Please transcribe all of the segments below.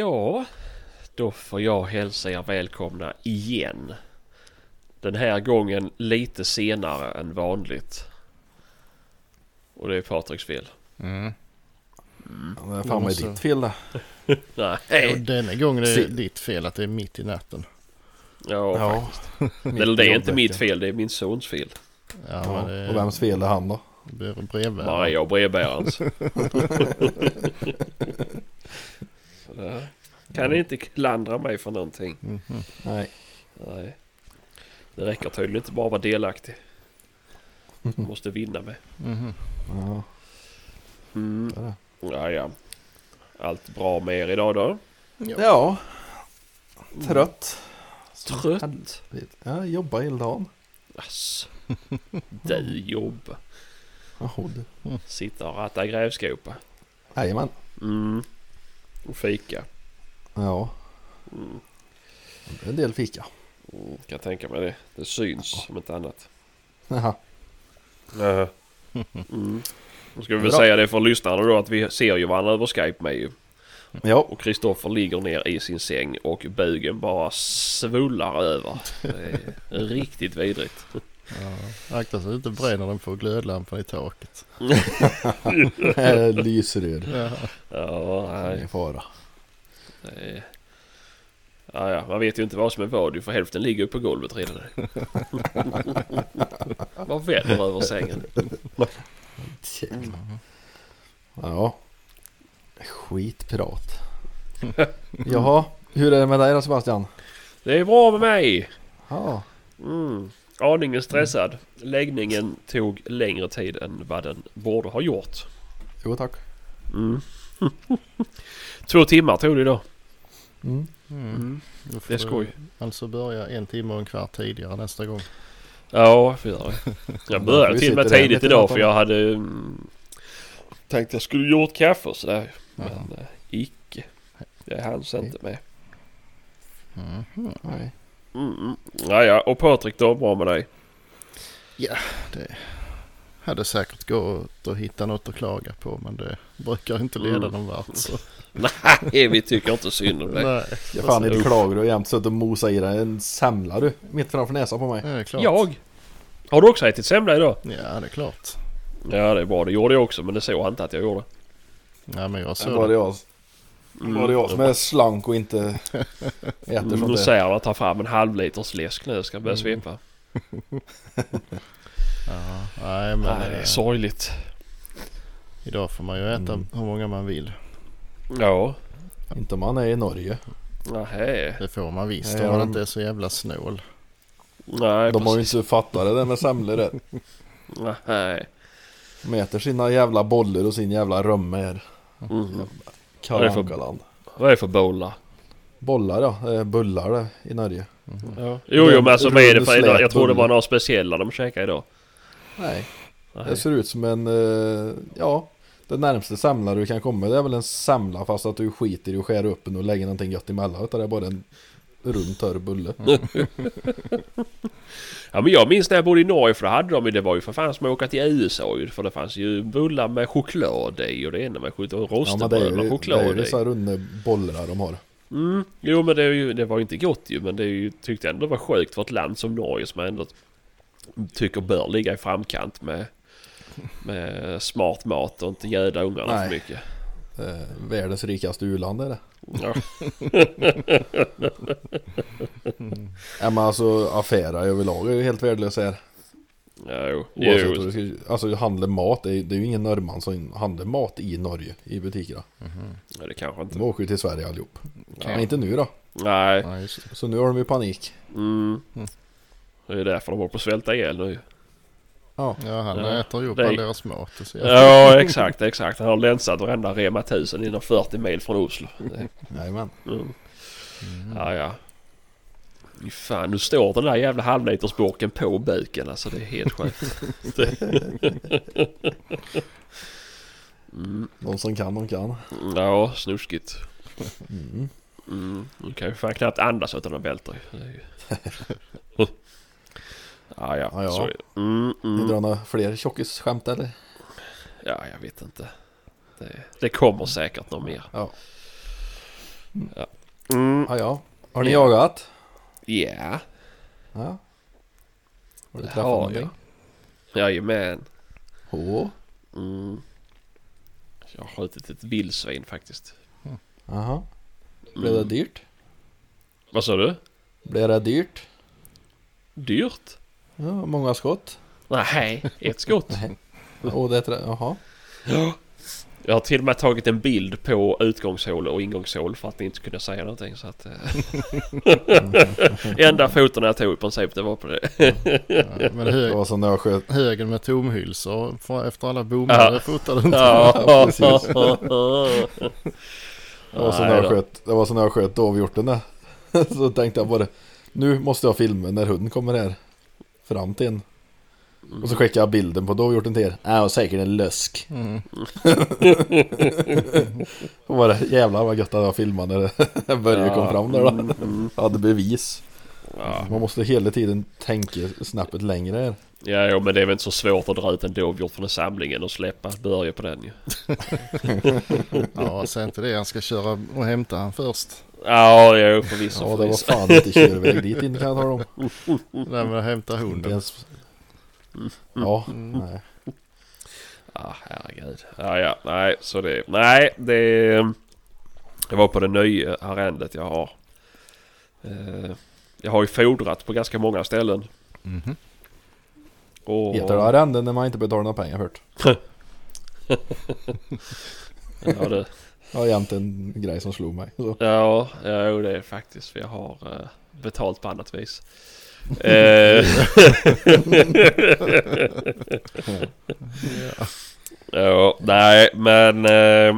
Ja, då får jag hälsa er välkomna igen. Den här gången lite senare än vanligt. Och det är Patriks fel. Mm. Det är fan med måste- ditt fel det. Nej. Och denna gången är det ditt fel att det är mitt i natten. Ja, Ja. faktiskt. Eller det är inte mitt fel, det är min sons fel. Ja, Ja. men det Och vems fel är han då? blir brevbärare. Maria och brevbärarens. Kan ni inte klandra mig för någonting? Mhm. Nej. Nej. Det räcker tydligen inte bara att vara delaktig. Man måste vinna med. Mhm. Ja, Mm. Ja, ja. Allt bra med er idag då? Ja. Trött. Trött? Ja, jag jobbar hela dagen. Ass. Du jobbar. Jaha du. Sitta och ratta grävskopa. Jajamän. Mm. Och fika. Ja, Mm. en del fika. Mm. Kan jag tänka mig det. Det syns om inte annat. Jaha. Mm. Då ska vi väl Bra. säga det för lyssnarna då att vi ser ju varandra över Skype med ju. Ja, Och Kristoffer ligger ner i sin säng och bugen bara svullar över. Det är riktigt vidrigt. Ja, akta så du inte bränner den på glödlampan i taket. här lysröd. Ja. Ja, nej. Ingen fara. det är- Ja, ja, man vet ju inte vad som är vad för hälften ligger ju på golvet redan. Vad väller över sängen. Ja. Skitprat. Jaha, hur är det med dig då Sebastian? Det är bra med mig. Ja, Mm. Aningen stressad. Läggningen tog längre tid än vad den borde ha gjort. jo tack. Mm. Två timmar tog det då. Mm. Mm. Får Det är skoj. Alltså börja en timme och en kvart tidigare nästa gång. Ja, för gör det. Jag började får till och med tidigt idag för jag hade mm, tänkt jag skulle gjort kaffe och sådär. Men eh, icke. Det hanns inte med. Mhm. Nej. Mm. Ja, ja. Och Patrik då? Bra med dig? Det hade säkert gått att hitta något att klaga på men det brukar inte leda Mm. någon vart. Så. Nej, vi tycker inte synd om dig. Nej, Jag fan inte klagar och jämt suttit och mosat i dig en semla du. Mitt framför näsan på mig. det är klart. Jag? Har du också ätit semla idag? Ja, det är klart. Ja, det är bra. Det gjorde jag också, men det såg han inte att jag gjorde. Ja, men jag Så såg var det det. Jag, var det jag som är slank och inte äter Mm, sånt nu där. säger han att ta fram en halv liters läsk nu. Ska börja Mm. svepa. Ja, nej, men Nej, det är eh, sorgligt. idag får man ju äta Mm. hur många man vill. Ja. Inte om man är i Norge. Nähä. Det får man visst Nej, om man inte är så jävla snål. Nej, De har ju precis. inte fattat det där med semlor där. Nej. De äter sina jävla bollar och sin jävla römme här. Mm. Kalle det för- Ankaland. Vad är det för bollar? Bollar ja, är bullar det i Norge. Ja. Jo, jo, men alltså vad är det för slät Jag tror det var några speciella de käkade idag. Nej, Nej. det ser ut som en, eh, ja, det närmaste semla du kan komma det är väl en semla fast att du skiter i att skära upp den och lägga någonting gött emellan. Utan det är bara en rund törr bulle. Ja men jag minns när jag bodde i Norge för då hade de ju, det var ju för fan som att åka till USA ju. För det fanns ju bullar med choklad i och det ena med choklad och Ja men det är rostbröd med ju, det är choklad ju i. så här runda bollar de har. Mm. Jo men det, är ju, det var ju inte gott ju men det är ju, tyckte jag ändå var sjukt för ett land som Norge som ändå tycker bör ligga i framkant med, med smart mat och inte göda ungarna Nej. för mycket. Eh, världens rikaste u-land är det. Ja. Ja men alltså affärer överlag är ju helt värdelösa här. Ja, jo. Oavsett jo. ska, alltså handla mat, det är, det är ju ingen norrman som handlar mat i Norge i butikerna. Ja, det kanske inte. De åker ju till Sverige allihop. Okej. Men inte nu då. Nej. Ja. Så nu har de ju panik. Mm. Det är därför de håller på att svälta ihjäl nu. Ja. Ja, han Ja, äter ju upp all deras mat. Ja exakt, exakt. Han har länsat varenda Rema 1000 inom 40 mil från Oslo. Jajamän. Mm. Ja ja. Fy Fan, nu står den där jävla halvlitersburken på buken alltså. Det är helt sjukt. mm. De som kan, de kan. Ja, snuskigt. Mm. Mm. Nu kan ju fan knappt andas utan den välter ju... ja, ja. Ja, ja. Så, är det. mm, Ni mm. drar några fler tjockisskämt eller? Ja, jag vet inte. Det, det kommer säkert något mer. Ja. Mm, Ja, ja. Har ni Ja. jagat? ja, Ja. Har du det träffat har någonting? jag. Jajamän. Åh. Mm. Jag har skjutit ett vildsvin faktiskt. Jaha. Blev det Mm. dyrt? Vad sa du? Blev det dyrt? Dyrt? Ja, många skott? Nej, ett skott. Nej. Och det är Jaha. Jag har till och med tagit en bild på utgångshål och ingångshål för att ni inte kunde säga någonting. Så att, eh. Enda foten jag tog i princip det var på det. Ja, men Det hög, var som när jag sköt. högen med tomhylsor efter alla bommar Ja. det fotade inte. Ja, precis. det var som när jag sköt, det var som när jag sköt dovhjorten där. Så tänkte jag bara. Nu måste jag filma när hunden kommer här. Fram till en. Och så skickade jag bilden på dovhjorten till er. Ja, och säkert en lösk. Mm. Och bara jävlar vad gött att jag filmade när Börje kom fram där då. Jag hade bevis. Ja, Man måste hela tiden tänka snappet längre här. ja jo, men det är väl inte så svårt att dra ut en dovhjort från samlingen och släppa börja på den ju. Ja, säg inte det. Han ska köra och hämta han först. Ja, jo förvisso. Ja, det var fan inte körväg dit in kan jag tala om. Det med att hämta hunden. ens... Ja, nej. Ja, herregud. Ja, ja, nej, så det... Nej, det... Det var på det nya arrendet jag har. Eh, Jag har ju fodrat på ganska många ställen. Mhm. Och, Heter det arrende när man inte betalar några pengar hört? Ja, det, Det var jämt en grej som slog mig. Så. ja, ja, jo, det är faktiskt. För jag har eh, betalt på annat vis. Eh, Ja. Ja, nej men... Eh,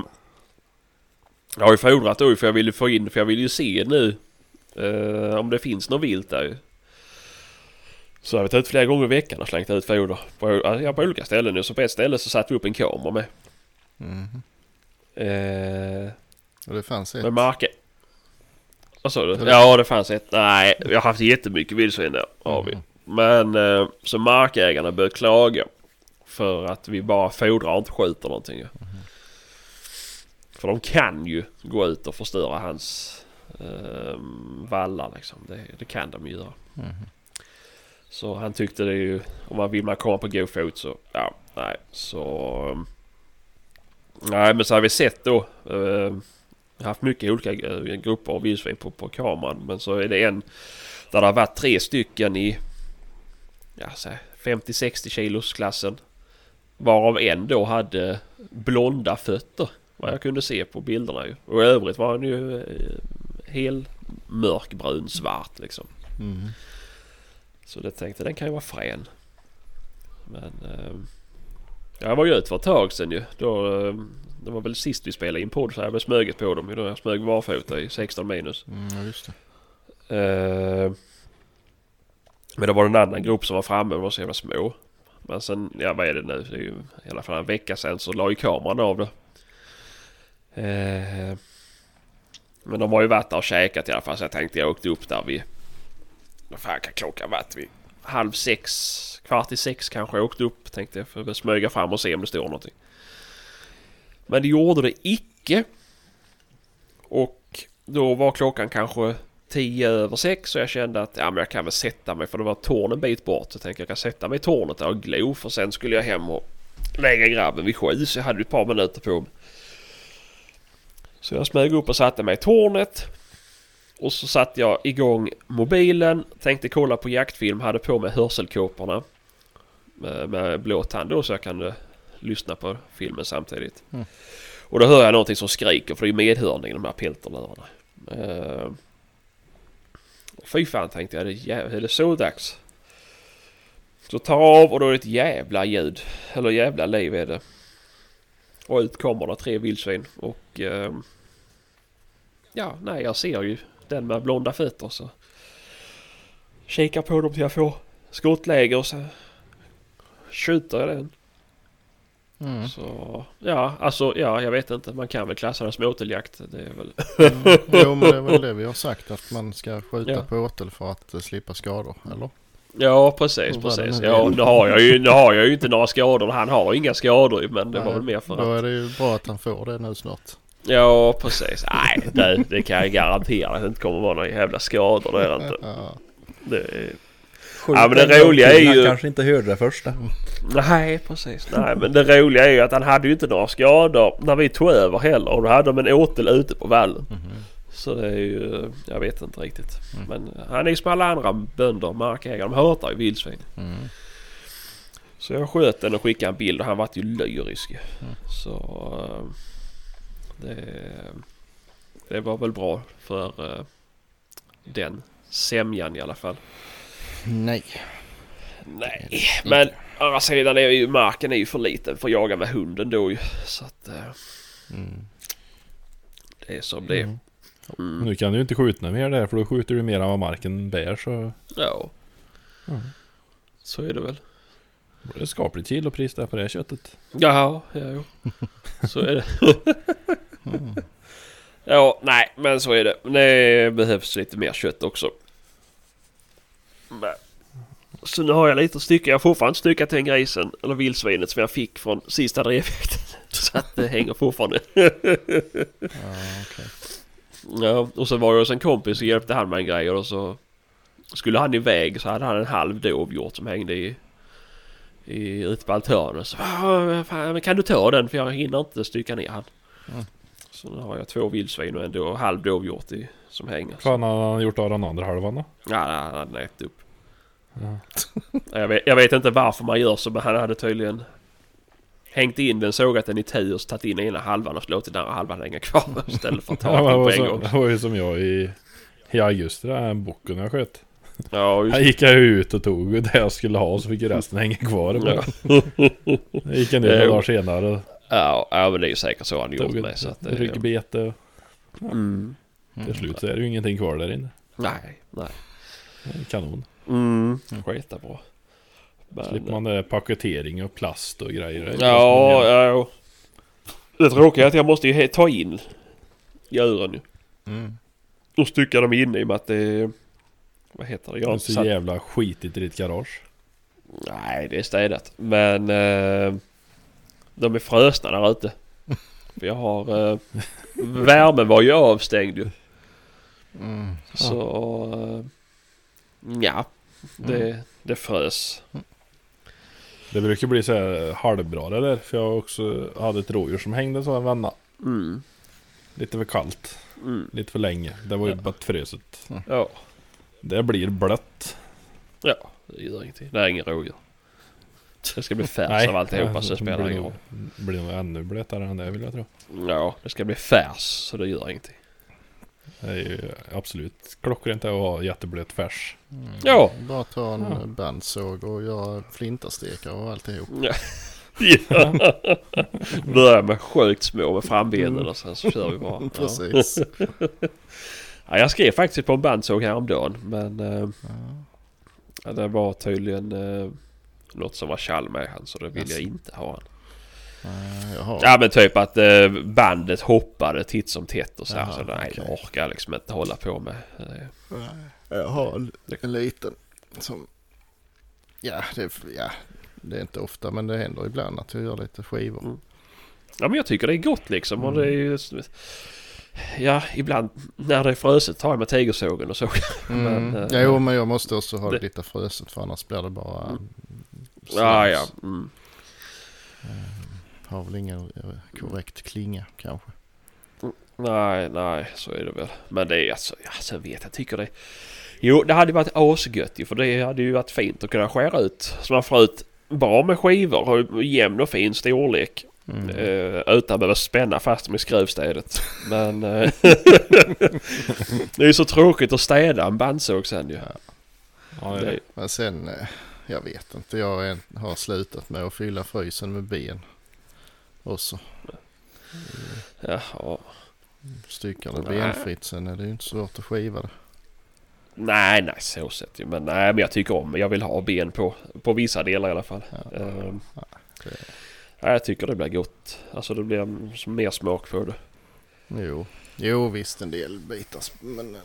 jag har ju fodrat då för jag vill ju få in, för jag vill ju se nu eh, om det finns något vilt där ju. Så jag varit ute flera gånger i veckan och slängt ut foder. På, ja, på olika ställen nu. Så på ett ställe så satte vi upp en kamera med. Mhm. Eh, det fanns ett. med marken. Vad sa du? Eller- Ja det fanns ett. Nej, vi har haft jättemycket vildsvin där. Har vi. Mhm. Men eh, så markägarna började klaga. För att vi bara fodrar och inte skjuter någonting. ju. För de kan ju gå ut och förstöra hans eh, vallar liksom. Det, det kan de ju göra. Mhm. Så han tyckte det ju, om man vill man komma på god fot så, ja, nej, så... Nej, men så har vi sett då. Har haft mycket olika eh, grupper av vildsvin på, på kameran. Men så är det en där det har varit tre stycken i ja, så här 50-60 kilos klassen. Varav en då hade blonda fötter. Vad jag kunde se på bilderna ju. Och i övrigt var han ju eh, hel mörkbrun svart liksom. Mhm. Så det tänkte den kan ju vara frän. Men... Eh, jag var ju ute för ett tag sedan ju. Då, eh, det var väl sist vi spelade in podd så jag blev smöget på dem. Då jag smög barfota i 16 minus. Mm, just det. Eh, men det var en annan grupp som var framme och var så jävla små. Men sen, ja vad är det nu? Det är ju i alla fall en vecka sedan så la ju kameran av det. Eh, men de har ju varit där och käkat i alla fall så jag tänkte jag åkte upp där vid... Vad fan kan klockan varit? Vid halv sex, kvart i sex kanske jag åkte upp tänkte jag för att smyga fram och se om det står någonting. Men det gjorde det icke. Och då var klockan kanske tio över sex så jag kände att ja, men jag kan väl sätta mig för det var torn en bit bort. Så jag tänkte jag kan sätta mig i tornet där och glo för sen skulle jag hem och lägga grabben vid sju så jag hade ett par minuter på mig. Så jag smög upp och satte mig i tornet. Och så satte jag igång mobilen, tänkte kolla på jaktfilm, hade på mig hörselkåporna. Med, med blåtand då så jag kunde lyssna på filmen samtidigt. Mm. Och då hör jag någonting som skriker för det är medhörning i de här pelterlurarna. Uh, fy fan tänkte jag, är det, jä- är det så dags? Så tar av och då är det ett jävla ljud. Eller jävla liv är det. Och ut kommer det tre vildsvin och... ehm, ja, nej jag ser ju den med blonda fötter så... Kikar på dem till jag får skottläge och så... Skjuter den. Mm. Så... Ja, alltså ja, jag vet inte. Man kan väl klassa det som åteljakt. Det är väl... Mm. Jo, men det är väl det vi har sagt att man ska skjuta Ja. på åtel för att eh, slippa skador, eller? Ja precis, precis. nu Ja, nu har jag ju, nu har jag ju inte några skador. Han har inga skador men det var Nej, väl mer för Då att... är det ju bra att han får det nu snart. Ja, precis. Nej, det, det kan jag garantera att det inte kommer vara några jävla skador. Det är det inte. Ja. Det är... Ja, men det roliga är Han ju- kanske inte hörde det första. Nej, precis. Nej, men det roliga är ju att han hade ju inte några skador när vi tog över heller. Och då hade de en åtel ute på vallen. Så det är ju... Jag vet inte riktigt. Men han är ju som alla andra bönder, markägare. De hatar ju vildsvin. Mm. Så jag sköt den och skickade en bild och han var ju lyrisk. ju. Så... eh, Det, det var väl bra för eh, den sämjan i alla fall. Nej. Nej, men andra sidan är ju marken är ju för liten för att jaga med hunden då ju. Så att eh, Mm. det är som det är. Mm. Mm. Nu kan du ju inte skjuta mer där för då skjuter du mer än vad marken bär så Ja, Mm. så är det väl. blir det skapligt kilopris där på det här köttet. Jaha, ja, jo. Så är det. Mm. Ja, nej, men så är det. Det behövs lite mer kött också. Men. Så nu har jag lite att stycka. Jag har fortfarande inte styckat den grisen, eller vildsvinet som jag fick från sista drevjakten. Så att det hänger fortfarande. Ja, okej. Ja, och så var jag hos en kompis och hjälpte han med en grej och så skulle han iväg så hade han en halv dovhjort som hängde i, i ute på altanen. Så "Ah, fan, kan du ta den för jag hinner inte stycka ner han. Mm. Så nu har jag två vildsvin och en halv dovhjort i, som hänger. Vad fan har han gjort av den andra halvan då? Ja, han hade ätit upp. Ja. Jag vet, jag vet inte varför man gör så men han hade tydligen hängt in den, sågat den i tu och tagit in ena halvan och så låtit den andra halvan hänga kvar istället för att ta Ja, den på en gång. det var ju som jag i, i augusti, den här bocken jag sköt. Ja, just Här gick jag ut och tog det jag skulle ha så fick resten hänga kvar. Jag gick en del dagar senare Ja, ja men det är ju säkert så han gjort med. Så att, det- ryggbete. mm. Till slut så är det ju ingenting kvar där inne. Nej, nej. Kanon. Mm. Skita bra. Men, Slipper man det paketering och plast och grejer. Ja, ja, ja. Det tråkiga är att jag måste ju ta in djuren ju. Mm. Och stycka dem in i och med att det. Vad heter det? Jag Det är så satt... jävla skitigt i ditt garage. Nej, det är städat. Men... Eh, de är frösna där ute. För jag har... Eh, värmen var ju avstängd ju. Mm. Så... Eh, ja. Det, det frös. Det brukar bli så här halvbra det där. För jag också hade ett rådjur som hängde så en vända. Mm. Lite för kallt. Mm. Lite för länge. Det var ju Ja. fröset. Ja. Det blir blött. Ja, det gör ingenting. Det är ingen rådjur. Det ska bli färs Nej, av alltihopa så det spelar blir ingen roll. blir nog ännu blötare än det vill jag tro. Ja, det ska bli färs så det gör ingenting. Det är ju absolut klockrent att ha jätteblöt färs. Mm. Ja. Bara ta en Ja. bandsåg och göra flintastekar och alltihop. Ja. ja. Börja med sjukt små med frambenen och sen så kör vi bara. Ja. Precis. Ja, jag skrev faktiskt på en bandsåg häromdagen men eh, det var tydligen eh, något som var kall med han så det vill jag Jaså. inte ha han. Jag har. Ja men typ att eh, bandet hoppade titt som tätt och så här. Jaha, Så nej, det okej. orkar jag liksom inte hålla på med. Eh, Jag har en, en liten som... Ja det, ja, det är inte ofta men det händer ibland att jag gör lite skivor. Mm. Ja men jag tycker det är gott liksom och det är ju... Ja ibland när det är fruset tar jag med tegersågen och så. Mm. Men, eh, ja, jo men jag måste också ha det- lite fruset för annars blir det bara... Mm. Slams. Ja ja. Mm. Har väl ingen eh, korrekt klinga kanske. Nej nej så är det väl. Men det är alltså, ja, så vet jag tycker det. Jo det hade varit asgött ju för det hade ju varit fint att kunna skära ut. Så man får ut bra med skivor och jämn och fin storlek. Mm. Eh, utan att behöva spänna fast dem i skruvstädet. Men eh, det är ju så tråkigt att städa en bandsåg sen ju. Ja, Det det Men sen, eh, jag vet inte. Jag har slutat med att fylla frysen med ben. Också. Jaha. Styckar det benfritt sen är det ju inte svårt att skiva det. Nej, nej så sett ju. Men nej, men jag tycker om. Jag vill ha ben på, på vissa delar i alla fall. Ja. Ehm, det- nej, jag tycker det blir gott. Alltså det blir som mer smak på det. Jo, jo visst en del bitar men eh,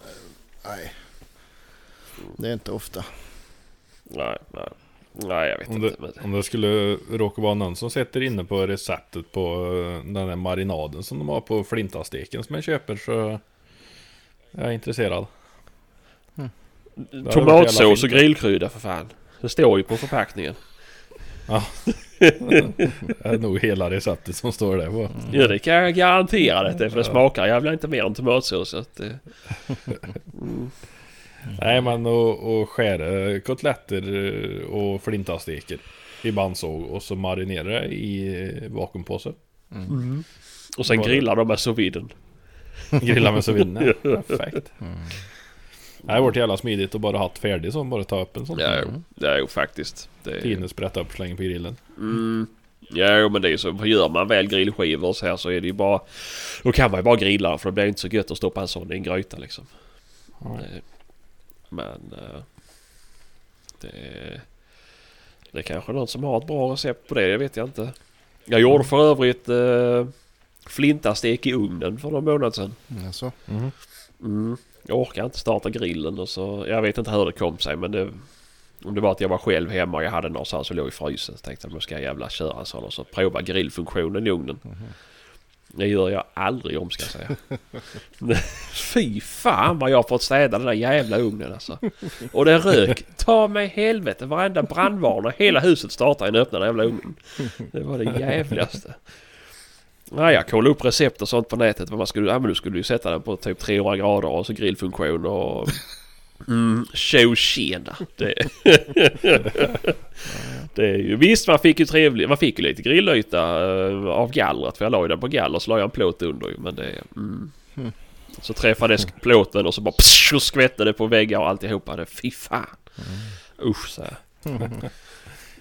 nej. Det är inte ofta. Nej, nej. Nej, jag vet Om det, inte. Men... om det skulle råka vara någon som sätter inne på receptet på eh, den där marinaden som de har på flintasteken som jag köper så är jag intresserad. varit Tomatsås och grillkrydda för fan. Det står ju på förpackningen. Det är nog hela receptet som står där på. Ja, det kan jag garantera det för det smakar jävla inte mer än tomatsås. Så att, eh, Nej men och, och skära kotletter eh, och flintasteker i bandsåg och så marinera det i eh, vakuumpåse. och sen Bara- grillar de med sous viden. Grilla med sous vide. Perfekt. Det har varit jävla smidigt att bara haft färdig som bara ta upp en sån. Ja, jo, det är ju faktiskt. Det är, Tine sprätta upp slänger på grillen. mm, ja, men det är ju så. Gör man väl grillskivor så här så är det ju bara... Då kan man ju bara grilla för det blir inte så gött att stoppa en sån i en gryta liksom. Ja. Men... eh, Det... Det är kanske någon som har ett bra recept på det, det vet jag inte. Jag gjorde för övrigt uh, flintastek i ugnen för någon månad sedan. Alltså. Mhm. Mm. Jag orkar inte starta grillen och så... Jag vet inte hur det kom sig men det... Om det var att jag var själv hemma och jag hade någonstans som låg i frysen så tänkte jag nu ska jag jävla köra en sån och så prova grillfunktionen i ugnen. Det gör jag aldrig om ska jag säga. Fy fan vad jag har fått städa den där jävla ugnen alltså. Och det rök. Ta mig helvete varenda brandvarnare. Hela huset startade i den öppna jävla ugnen. Det var det jävligaste. Nej, jag kollade upp recept och sånt på nätet. Vad man skulle, ja, men du skulle ju sätta den på typ 300 grader och så grillfunktion och... Mm, tjo tjena. Det, det är ju... Visst, man fick ju trevligt... Man fick ju lite grillyta eh, av gallret. För jag la ju den på galler så la jag en plåt under. Men det... Mm. Så träffades plåten och så bara psh, och skvätte det på väggar och alltihopa. Det, fy fan. Usch så här.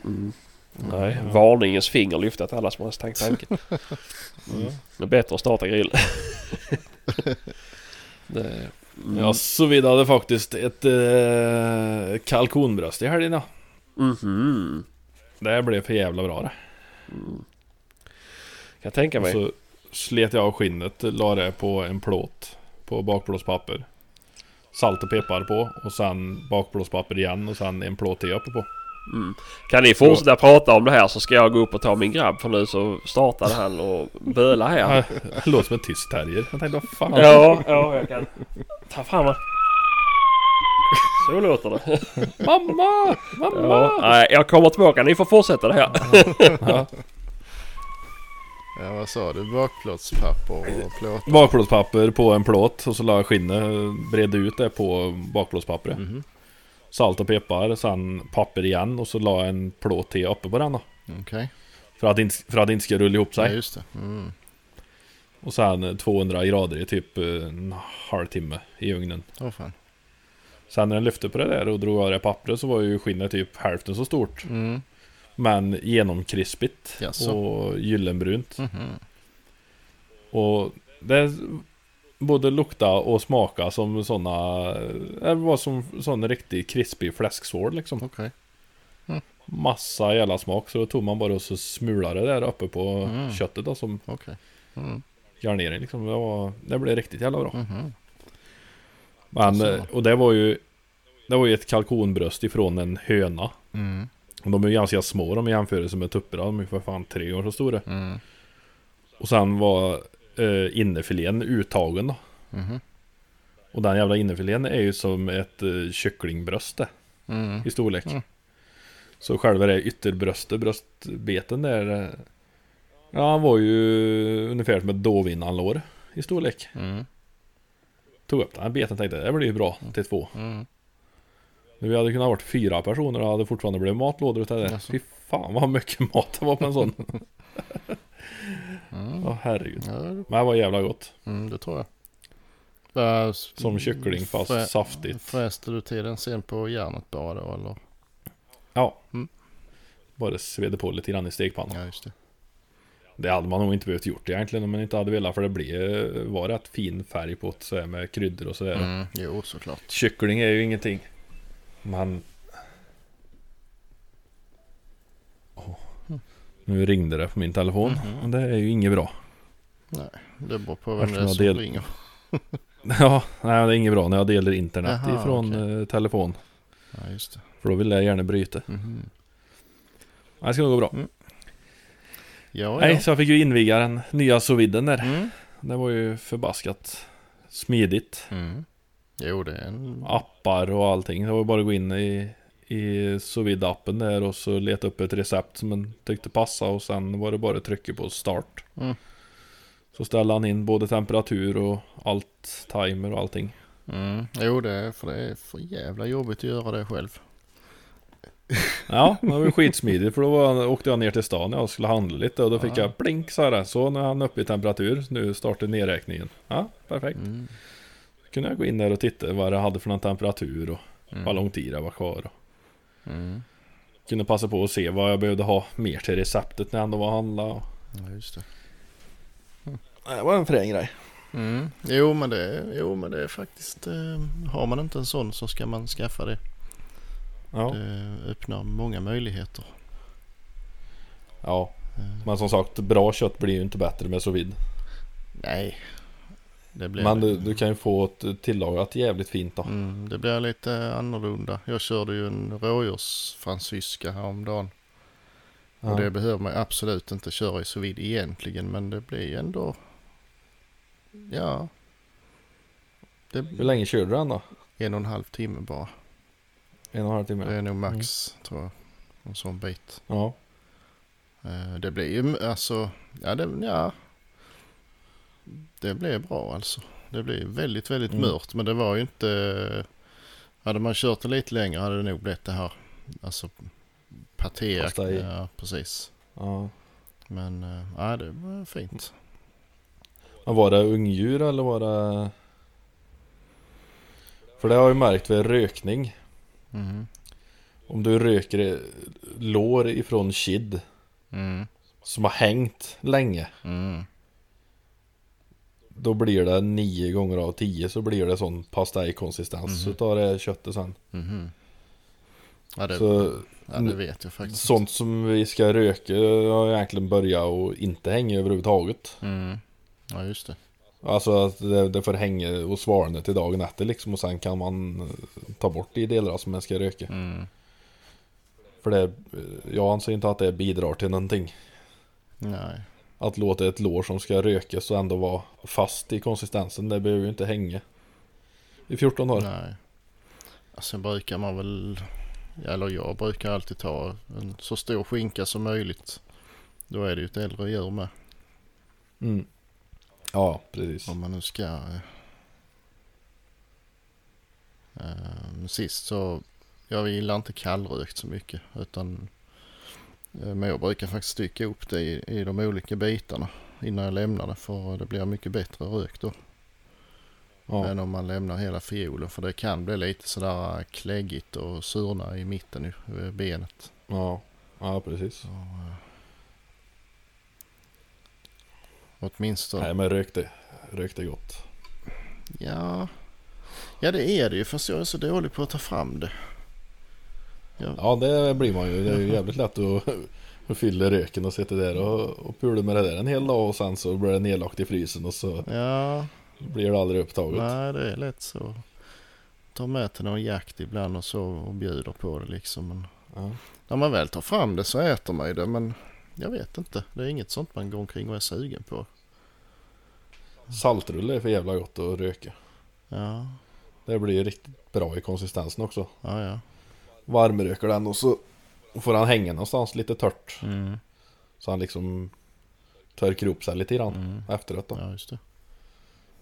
Mm. Nej, varningens finger lyfte till alla som har tänkt tanken. Mm. Det är bättre att starta grill. det, mm. Ja, så vi hade faktiskt ett eh, kalkonbröst i helgen. ja. Mhm. Det blev för jävla bra det. Kan jag tänka Och mig. så slet jag av skinnet, la det på en plåt på bakplåtspapper. Salt och peppar på och sen bakplåtspapper igen och sen en plåt till uppe på. Kan ni fortsätta prata om det här så ska jag gå upp och ta min grabb för nu så startade han och böla här. Det låter som en tyst terrier. Jag tänkte vad fan. Ja, ja jag kan ta fram den. Så låter det. Mamma! Mamma! Ja, nej, jag kommer tillbaka. Ni får fortsätta det här. Ja, vad sa du? Bakplåtspapper och plåt? Bakplåtspapper på en plåt och så la jag skinnet, bredde ut det på bakplåtspappret. Mhm. Salt och peppar, sen papper igen och så la jag en plåt till uppe på den då. Okej. För att, inte, för att det inte ska rulla ihop Ja, sig. just det. Mm. Och sen 200 grader i typ eh, en halvtimme i ugnen. Åh fan. Sen när jag lyfte på det där och drog av det pappret så var ju skinnet typ hälften så stort. Mm. Men genomkrispigt Jaså. och gyllenbrunt. Mhm. Och det både lukta och smaka som sådana Det var som sån riktig krispig fläsksvård liksom. Okej. Massa jävla smak. Så då tog man bara och så smulade det där uppe på Mm. köttet då som Okej. Mm. garnering liksom. Det, var, det blev riktigt jävla bra. Mhm. Men, Så. eh, och det var ju Det var ju ett kalkonbröst ifrån en höna. Mm. Och de är ju ganska små de i jämförelse med tupperna. De är ju för fan tre år så stora. Mm. Och sen var eh, innefilén uttagen då. Mhm. Och den jävla innefilén är ju som ett eh, kycklingbröst det, Mm. i storlek. Mm. Så själva det ytterbröstet, bröstbeten där. eh, Ja han var ju ungefär som ett dovvinnanlår i storlek. Mm. Tog upp den här beten och tänkte det blir ju bra till två. Mm. Vi hade kunnat varit fyra personer och hade fortfarande blivit matlådor utav det. Jaså. Fy fan vad mycket mat det var på en sån. Mm. Åh herregud. Ja, Men det var jävla gott. mm, det tror jag. Vad- Som kyckling fast frä- saftigt. Fräste du till den sen på järnet bara då eller? Ja. Mm. Bara svedde på lite grann i stekpannan. Ja just det. Det hade man nog inte behövt gjort egentligen om man inte hade velat för det blev, var rätt fin färg på det så med kryddor och sådär. Mm. Jo såklart. Kyckling är ju ingenting. Men... Nu ringde det på min telefon. Mhm. Och det är ju inget bra. Det beror på vem det är som del- ringer. Ja, nej det är inget bra när jag delar internet Jaha, ifrån okej. eh, telefon. Ja just det. För då vill jag gärna bryta. Mhm. Det ska nog gå bra. Ja, Nej, ja. så jag fick ju inviga den nya sous viden där. Mm. Det var ju förbaskat smidigt. Mm. Jo, det är en... Appar och allting. Det var ju bara att gå in i, i sous vide appen där och så leta upp ett recept som man tyckte passade och sen var det bara att trycka på start. Mm. Så ställde han in både temperatur och allt, timer och allting. Mm. Jo, det är för det är för jävla jobbigt att göra det själv. Ja, det var ju skitsmidigt för då var, åkte jag ner till stan och skulle handla lite och då fick Ja. jag blink så här. Så när han är uppe i temperatur, nu startar nedräkningen. Ja, perfekt. Mm. kunde jag gå in där och titta vad det hade för någon temperatur och Mm. vad lång tid det var kvar. Och Mm. kunde passa på att se vad jag behövde ha mer till receptet när jag ändå var och handla. och- Ja, just det. Det var en frän grej. Mm. Jo, men det är, jo, men det är faktiskt... Eh, har man inte en sån så ska man skaffa det. Ja, Det öppnar många möjligheter. ja. Eh, Men som sagt, bra kött blir ju inte bättre med sous vide. nej. Det blir, Men du, du kan ju få ett tillagat jävligt fint då. Mm, det blir lite annorlunda. Jag körde ju en rådjursfransyska häromdagen. Ja. Och det behöver man absolut inte köra i sous vide egentligen. Men det blir ändå... Ja. Det Hur länge körde du den då? en och en halv timme bara. En och en halv timme? Det är nog max tror jag. En sån bit. Ja. Eh, Det blir ju alltså... Ja, det, ja. Det blir bra alltså. Det blir väldigt, väldigt Mm. mört. Men det var ju inte... Hade man kört det lite längre hade det nog blivit det här. Alltså paté. Ja, precis. ja. Men eh, ja, det var fint. Men var det ungdjur eller var det... För det har jag ju märkt vid rökning. Mm. Om du röker lår ifrån kid Mm. som har hängt länge. Mm. Då blir det nio gånger av tio så blir det sån pastejkonsistens Mhm. utav det köttet sen. Mhm. Ja, det, Så ja, det vet jag faktiskt. sånt som vi ska röka har egentligen börjat och inte hänga överhuvudtaget. Mm. Ja, just det. Alltså att det, det får hänga och svalna till dagen efter liksom och sen kan man eh, ta bort de delar som man ska röka. Mm. För det, jag anser inte att det bidrar till någonting. Nej. Att låta ett lår som ska rökas och ändå vara fast i konsistensen, det behöver ju inte hänga. I 14 dagar. Nej. Sen brukar man väl, eller jag brukar alltid ta en så stor skinka som möjligt. Då är det ju ett äldre djur med. Mm. Ja, precis. Om man nu ska. eh, eh, Men sist så, jag gillar inte kallrökt så mycket. Utan, men jag brukar faktiskt stycka upp det i, i de olika bitarna innan jag lämnar det. För det blir mycket bättre rök då. Ja. än om man lämnar hela fiolen. För det kan bli lite sådär kläggigt och surna i mitten i i benet. Ja, ja precis. Så, eh, åtminstone. Nej men rökte, rökte gott. Ja. ja, det är det ju. Fast jag är så dålig på att ta fram det. Ja, Ja det blir man ju. Det är ju jävligt lätt att, att fylla röken och sitta där och, och pula med det där en hel dag och sen så blir det nedlagt i frysen och så ja blir det aldrig upptaget. nej det är lätt så. Ta med till någon jakt ibland och så och bjuder på det liksom. Men Ja. när man väl tar fram det så äter man ju det. Men jag vet inte. Det är inget sånt man går omkring och är sugen på. Saltrulle är för jävla gott att röka. Ja, Det blir riktigt bra i konsistensen också. ja, ja. Varmröker den och så får han hänga någonstans lite tört. Mm, Så han liksom törker upp sig lite grann mm. efteråt då. Ja, just det.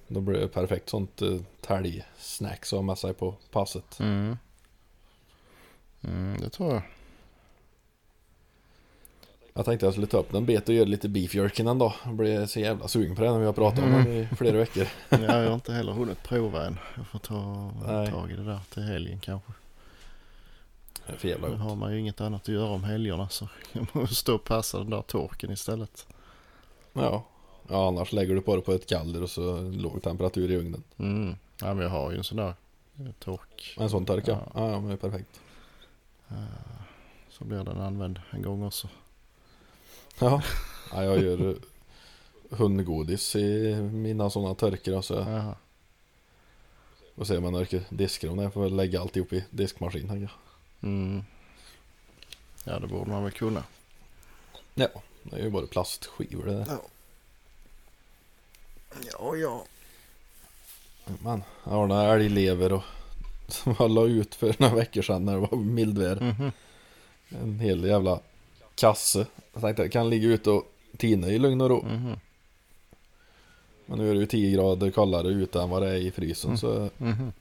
Då blir det perfekt sånt uh, talgsnacks att ha med sig på passet. Mm. Mm, det tror jag. Jag tänkte jag skulle ta upp den bet och göra lite beef jerky en dag. Jag blir så jävla sugen på det när vi har pratat om den i flera veckor. Ja, jag har inte heller hunnit prova än. Jag får ta Nej. tag i det där till helgen kanske. Det är för jävla gott. har man ju inget annat att göra om helgerna så jag måste stå och passa den där torken istället. Ja. ja, annars lägger du på det på ett galler och så låg temperatur i ugnen. Mm. Ja, men jag har ju en sån där eh, tork. En sån torka. Ja. Ja, ja men det är perfekt. Så blir den använd en gång också. Ja, ja jag gör eh, hundgodis i mina sådana torkar och så. Jaha. Och se om man orkar diska dem. Jag får väl lägga alltihop i diskmaskin tänker jag. Mm. Ja, det borde man väl kunna. Ja, det är ju bara plastskivor det där. Ja, ja. Men jag har några älglever och som jag la ut för några veckor sedan när det var mildväder. Mhm. En hel jävla kasse. Jag tänkte jag kan ligga ute och tina i lugn och ro. Mhm. Men nu är det ju 10 grader kallare ute än vad det är i frysen så Mhm.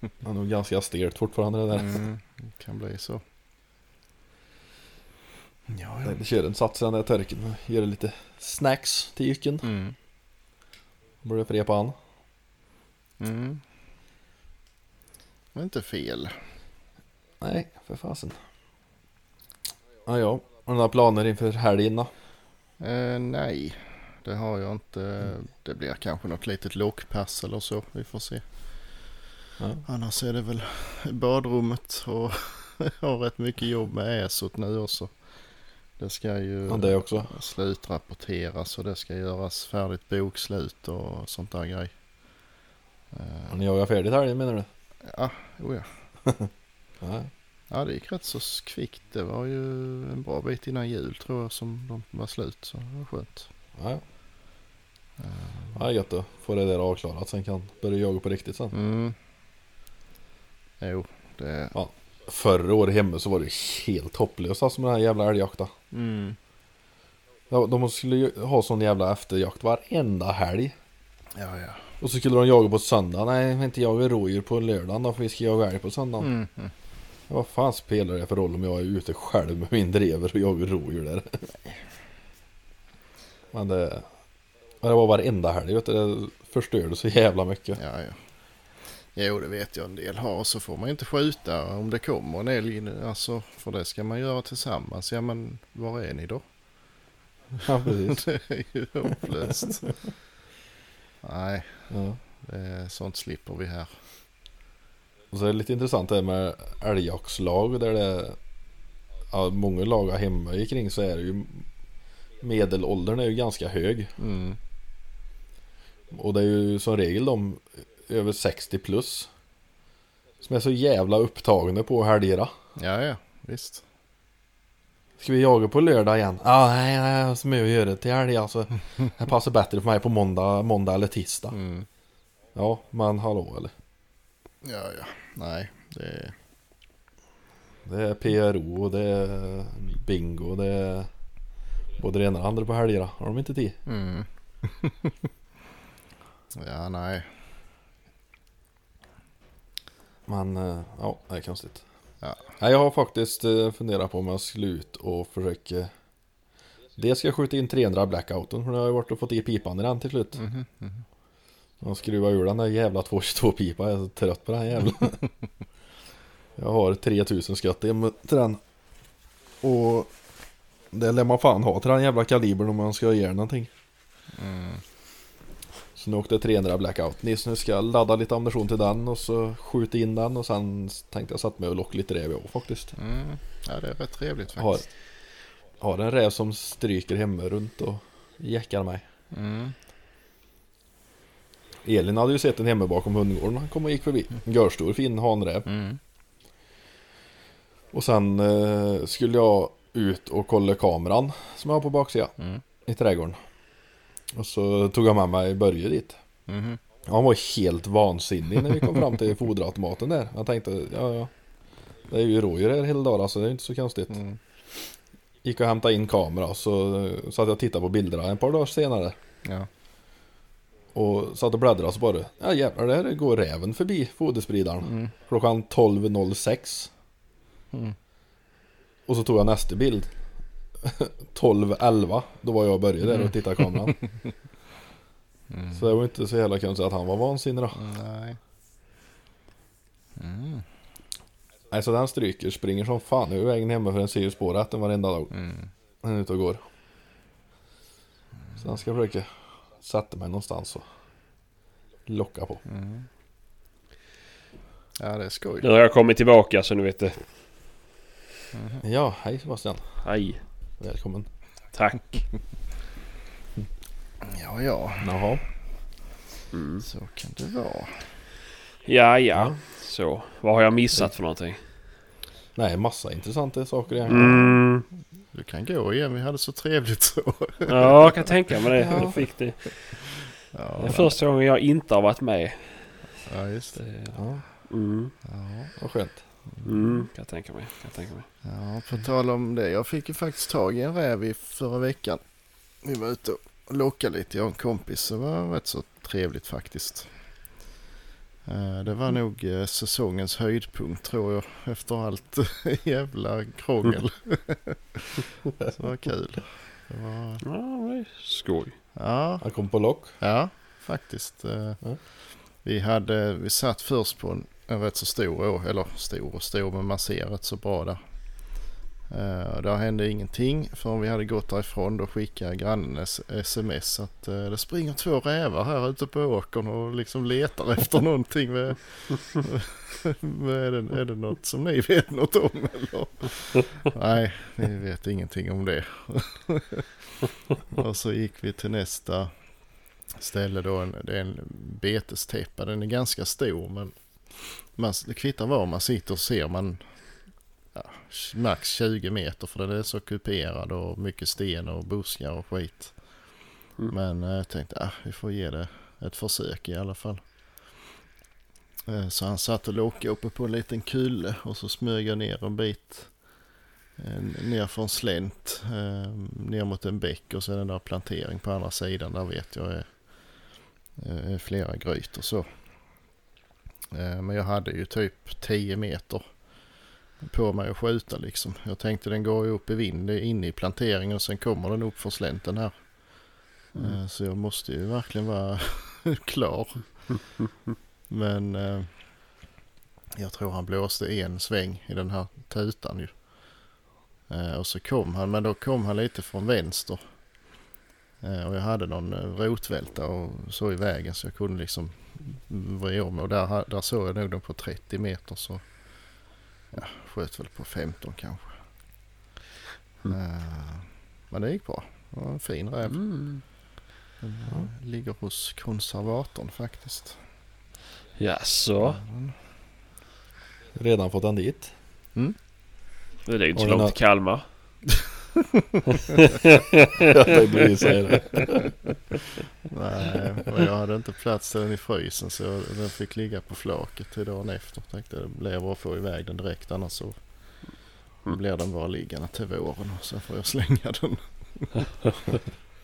det är nog ganska stelt fortfarande det där. Mm, det kan bli så. Ja, ja. Jag kör en sats i den där törken och gör lite snacks till jycken. Mm. Fred på han. Mm. Det är inte fel. Nej, för fasen. Ja, ja. Har du några planer inför helgen då? Eh, nej, det har jag inte. Det blir kanske något litet lockpass eller så. Vi får se. Ja. Annars är det väl badrummet och jag har rätt mycket jobb med ESOT nu också. Det ska ju Ja, det också. slutrapporteras och det ska göras färdigt bokslut och sånt där grej. Har Eh, ni jagat färdigt helgen menar du? ja, oh ja. Nej. ja, det gick rätt så kvickt. Det var ju en bra bit innan jul tror jag som de var slut. Så det var skönt. Ja, Eh, ja, gött att få det där avklarat. Sen kan börja jaga på riktigt sen. Mm. Jo, det... Förra året hemma så var det helt hopplöst alltså med den här jävla älgjakten. Mm. Ja, De skulle ju ha sån jävla efterjakt varenda helg. Ja, ja. Och så skulle de jaga på söndag. Nej, inte jaga rådjur på lördagen då för vi ska jaga älg på söndagen. Mm. Mm. Vad fan spelar det för roll om jag är ute själv med min drever och jagar rådjur där? Men det... men Det var varenda helg vet du. Det förstörde så jävla mycket. Ja, ja. Jo, det vet jag en del har. Så får man inte skjuta om det kommer en älg. Alltså, för det ska man göra tillsammans. Ja, men var är ni då? Ja, precis. det är ju hopplöst. Nej, Ja. sånt slipper vi här. Och så är det lite intressant det här med älgjaktslag där det ja, många lag hemma kring så är det ju medelåldern är ju ganska hög. Mm. Och det är ju som regel de över 60 plus som är så jävla upptagna på helgerna. Ja, ja, visst. Ska vi jaga på lördag igen? Ja, nej, nej, jag har så mycket att göra till helg alltså. Det passar bättre för mig på måndag, måndag eller tisdag. Mm. Ja, men hallå eller? Ja, ja. Nej, det är... Det är PRO och det är bingo och det är både det ena och det andra på helgerna. Har de inte tid? Mm. ja, nej. Men eh, ja, det är konstigt. Ja. Jag har faktiskt eh, funderat på om jag skulle ut och försöka Dels ska jag skjuta in 300 blackouten för nu har jag varit och fått i pipan i den till slut. Mhm, mhm. Jag skruvar ur den där jävla 222 pipa. Jag är så trött på den jävla. jag har 3000 skott till den. Och det lär man fan ha till den jävla kalibern om man ska göra någonting. Mm. Så nu åkte 300 blackout. Nils nu ska jag ladda lite ammunition till den och så skjuta in den och sen tänkte jag sätta mig och locka lite räv jag faktiskt. Mm. Ja, det är rätt trevligt Har, faktiskt. har en räv som stryker hemma runt och jäckar mig. Mm. Elin hade ju sett den hemma bakom hundgården. Han kom och gick förbi. En görstor fin hanräv. Mm. Och sen eh, skulle jag ut och kolla kameran som jag har på baksidan Mm. i trädgården. Och så tog jag med mig Börje dit. Mhm. Han var helt vansinnig när vi kom fram till foderautomaten där. Jag tänkte, ja ja. Det är ju rådjur här hela dagen så det är inte så konstigt. Mm. Gick och hämtade in kamera så satt jag och tittade på bilderna ett par dagar senare. Ja. Och satt och bläddrade så bara, ja jävlar där går räven förbi foderspridaren. Mm. Klockan 12.06. Mm. Och så tog jag nästa bild. 12.11. Då var jag och Börje där och tittade i kameran. Mm. Så det var inte så jävla konstigt att han var vansinnig då. Nej. Mm. Nej så den stryker, springer som fan över vägen hemma för den ser ju spårrätten varenda dag. Mm. Han är ute och går. Så han ska försöka sätta mig någonstans och locka på. Mm. Ja, det är skoj. Nu har jag kommit tillbaka så nu vet det. Mhm. Ja, hej Sebastian. Hej. Välkommen. Tack. Ja, ja. Jaha. Mm. Så kan det vara. Ja, ja. Så. Vad har jag missat för någonting? Nej, massa intressanta saker igen. Mm. Du kan gå igen, vi hade så trevligt så. Ja, jag kan tänka mig det. Ja. Jag fick det. Ja, Det är första gången jag inte har varit med. ja just det. Det, Ja, mm. Ja. vad skönt. Mm. Kan jag tänka mig. Kan jag tänka mig. ja, på tal om det. Jag fick ju faktiskt tag i en räv i förra veckan. Vi var ute och lockade lite, jag och en kompis. Det var rätt så trevligt faktiskt. Eh, Det var nog eh, säsongens höjdpunkt tror jag. Efter allt jävla krångel. Så det var kul. Det var, Ja, det är skoj. ja, Han kom på lock. Ja, faktiskt. Eh, Ja. Vi, hade, vi satt först på en, en rätt så stor eller stor och stor, men man ser rätt så bra där. Uh, där hände ingenting förrän vi hade gått därifrån. Då skickade grannen sms att eh, det springer två rävar här ute på åkern och liksom letar efter någonting. Med, med, är, det, är det något som ni vet något om eller? Nej, vi vet ingenting om det. och så gick vi till nästa ställe då. En, det är en betestäppa. Den är ganska stor men man, det kvittar var man sitter så ser man ja, max 20 meter för den är så kuperad och mycket sten och buskar och skit. Mm. Men eh, jag tänkte att vi får ge det ett försök i alla fall. Eh, Så han satt och lockade uppe på en liten kulle och så smög jag ner en bit eh, ner från slänt eh, ner mot en bäck och sen den där plantering på andra sidan där vet jag är, är flera grytor så. Eh, Men jag hade ju typ 10 meter på mig att skjuta liksom. Jag tänkte den går ju upp i vind inne i planteringen och sen kommer den upp för slänten här. Mm. Eh, Så jag måste ju verkligen vara klar. Men eh, jag tror han blåste en sväng i den här tutan ju. Och så kom han, men då kom han lite från vänster. Eh, och jag hade någon eh, rotvälta och så i vägen så jag kunde liksom vrida om. Och där, där såg jag nog den på 30 meter så ja, sköt väl på 15 kanske. Mm. Eh, men det gick bra. Det var en fin räv. Mm. Den ligger hos konservatorn faktiskt. Jaså? Mm. Redan fått han dit. Det är inte så långt till Kalmar. jag tänkte precis säga det. Nej, men jag hade inte plats till den i frysen så jag, den fick ligga på flaket till dagen efter. Tänkte det blir bra att få iväg den direkt annars så Mm. blir den bara liggande till våren och sen får jag slänga den.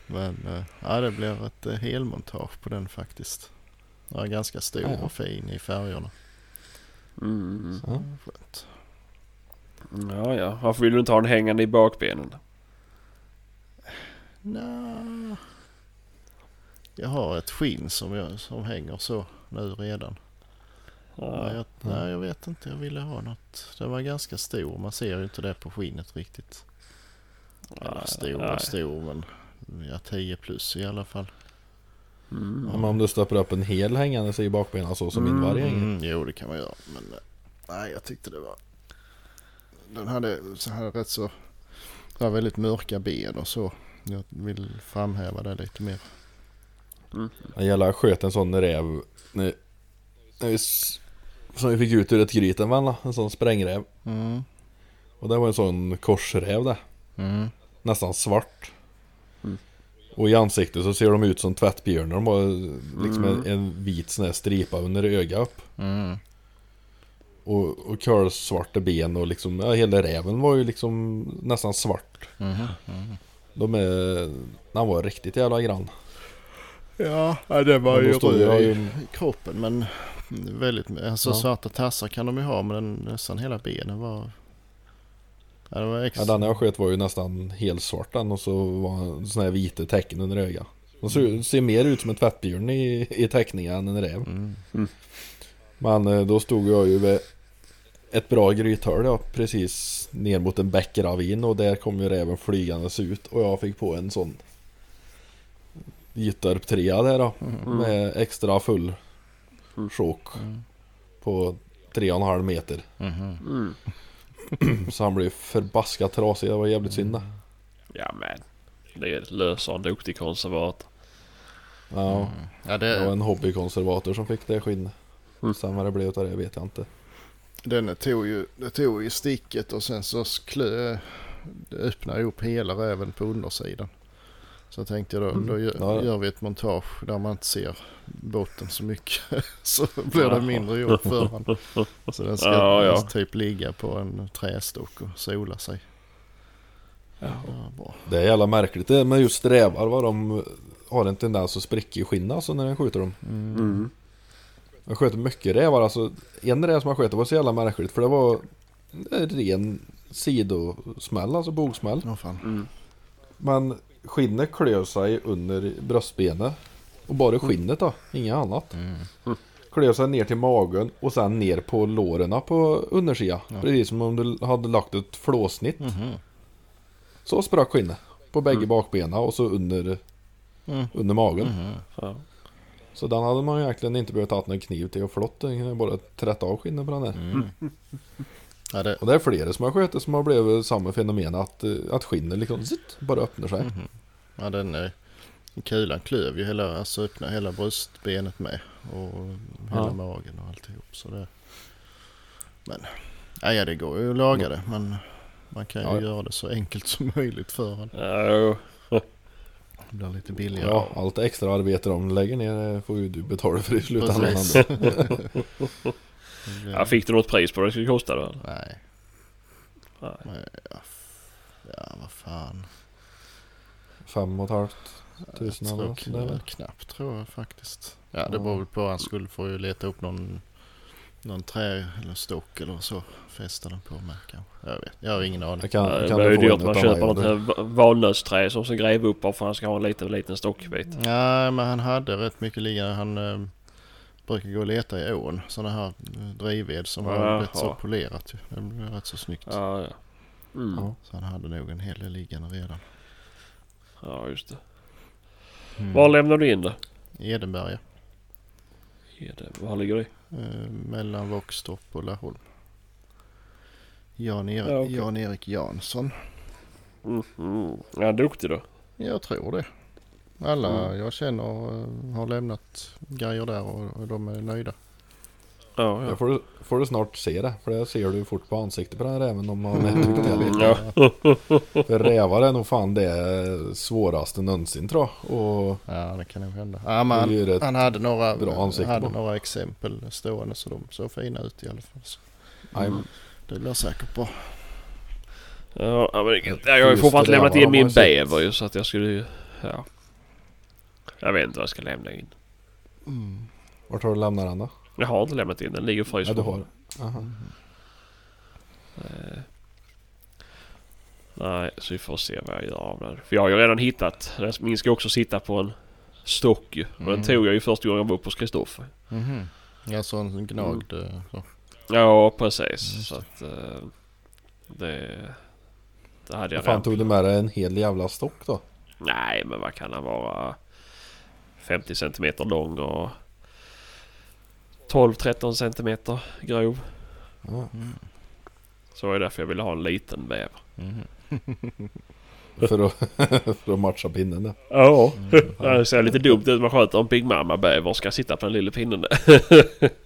Men eh, ja, det blir ett eh, helmontage på den faktiskt. Den är ganska stor och fin i färgerna. Mm. Så, skönt. Ja, ja. Varför vill du inte ha den hängande i bakbenen? Nja, jag har ett skinn som, jag, som hänger så nu redan. Ja. Nej, jag, nej, jag vet inte. Jag ville ha något. Den var ganska stor. Man ser ju inte det på skinnet riktigt. Eller stor nej. och stor men ja, 10 plus i alla fall. Mm. Men om du stoppar upp en hel hängande i bakbenen så som min varg hänger. Mm, jo, det kan man göra. Men eh, nej, jag tyckte det var... Den hade så här rätt så... Det var väldigt mörka ben och så. Jag vill framhäva det lite mer. Mm. Jag jävlar sköt en sån räv när, när vi, som vi fick ut ur ett gryt en vända. En sån sprängräv. Mm. Och det var en sån korsräv där. Mm. Nästan svart. Mm. Och i ansiktet så ser de ut som tvättbjörnar. De har liksom Mm. en, en vit sån här stripa under ögat upp. Mm. Och, och kolsvarta ben och liksom, ja hela räven var ju liksom nästan svart. Mhm, mhm. De är, han var riktigt jävla grann. Ja, ja det var ju stod jag röd i kroppen men väldigt, alltså Ja. svarta tassar kan de ju ha men nästan hela benen var... Ja, det var Ja, extra... den jag sköt var ju nästan helt svart den och så var såna här vita tecken under ögat. De ser, ser mer ut som en tvättbjörn i, i teckningen än en räv. Mm. Men eh, då stod jag ju vid ett bra grythörn ja, precis ner mot en bäckravin och där kom ju räven flygandes ut och jag fick på en sån Gyttorp trea där då Mm. med extra full Mm. chock Mm. på tre och en halv meter. Mhm. Mm. Så han blev förbaskat trasig, det var jävligt synd det. Ja men. Det är löser en duktig konservator. Ja, Ja, det var det, en hobbykonservator som fick det skinnet. Mm. Sen vad det blev av det vet jag inte. Den tog ju, det tog ju sticket och sen så klö, det öppnade upp hela räven på undersidan. Så tänkte jag då, Mm. då gör, Ja. gör vi ett montage där man inte ser botten så mycket. så blir det mindre jobb för han. Så den ska Ja, ja. typ ligga på en trästock och sola sig. Det är jävla märkligt det med just rävar vad de har en tendens att spricka i skinnet alltså när den skjuter dem. Mm. Jag sköt mycket rävar alltså. En räv som jag sköt det var så jävla märkligt för det var en ren sidosmäll, alltså bogsmäll. Ja, fan. Mm. Men skinnet klöv sig under bröstbenet. Och bara skinnet då, inget annat. Mm. Klöv sig ner till magen och sen ner på låren på undersidan. Ja. Precis som om du hade lagt ett flåsnitt. Mhm. Så sprack skinnet. På bägge Mm. bakbenen och så under, Mm. under magen. Mhm. Ja. Så den hade man ju egentligen inte behövt ha någon kniv till och flott. Den kunde bara trätt av skinnet på den där. Mm. Ja, det, Och det är flera som har skjutit som har blivit samma fenomen att, eh, att skinnet liksom zitt, bara öppnar sig. Mhm. Ja, den eh, kulan klöv ju hela, alltså öppna hela bröstbenet med. Och hela Ja. magen och alltihop. Så det... Men, ja, ja det går ju att laga det. Men man kan ju Ja, göra det så enkelt som möjligt för en. Ja, Det blir lite billigare. Ja, allt extra arbete de lägger ner eh, får ju du betala för i slutändan. Ja, fick du något pris på vad det skulle kosta då? eller? Nej, Nej. ja, ja vad fan. Fem och ett halvt tusen eller något knappt, tror jag faktiskt. Ja det beror väl på. Han skulle få ju leta upp någon, någon trä eller stock eller så. Fästa den på med kanske. Jag vet. Jag har ingen aning. Jag kan, Ja, det kan blir ju du få dyrt man köper något valnötsträ som ska gräva upp bara för att han ska ha en liten, liten stockbit. Nej men han hade rätt mycket liggande. Han eh, brukar gå och leta i ån. Sådana här eh, drivved som Jaha. blivit så polerat ju. Det blir rätt så snyggt. Ja, ja. Mm. Ja. Så han hade nog en hel del liggande redan. ja, just det. Mm. Var lämnar du in det? Edenberga. Är det var ligger det? Eh, mellan Våxtorp och Laholm. Jan-Erik Ja, okej. Jan-Erik Jansson. Mm. Mm. Ja, duktig då. Jag tror det. Alla Mm. jag känner eh, har lämnat grejer där och de är nöjda. Ja, Jag ja. får, får du snart se det, för det ser du fort på ansiktet på den här räven om man är duktig eller inte. Ja. För rävar är nog fan det svåraste någonsin tror jag. Och Ja det kan nog hända. Ja, men det han, hade några, bra ansikte hade på. några exempel stående så de såg fina ut i alla fall. Så Nej, det blir säkert bra. Ja, ja, men det, ja, jag har ju fortfarande det, lämnat in min bäver ju så att jag skulle ju... Ja. Jag vet inte vad jag ska lämna in. Vart har du lämnat den då? Jag har inte lämnat in den. ligger och fryser. Ja, du har. Aha. Eh, Nej, så vi får se vad jag gör av den. För jag har ju redan hittat. den- Min ska också sitta på en stock ju. Och den Mm. tog jag ju första gången jag var uppe hos Kristoffer. Mhm. Ja sån gnagd. Mm. eh, Så. Ja, precis. Just Så att... eh, det... Det hade jag Vad fan redan. tog du med dig en hel jävla stock då? Nej, men vad kan den vara? 50 centimeter lång och 12-13 centimeter grov. Mm. Så är det därför jag ville ha en liten bäver. Mhm. För, att, för att matcha pinnen där. Ja. Mm. Det ser lite dumt ut man sköter en Big Mama bäver och ska sitta på den lilla pinnen där.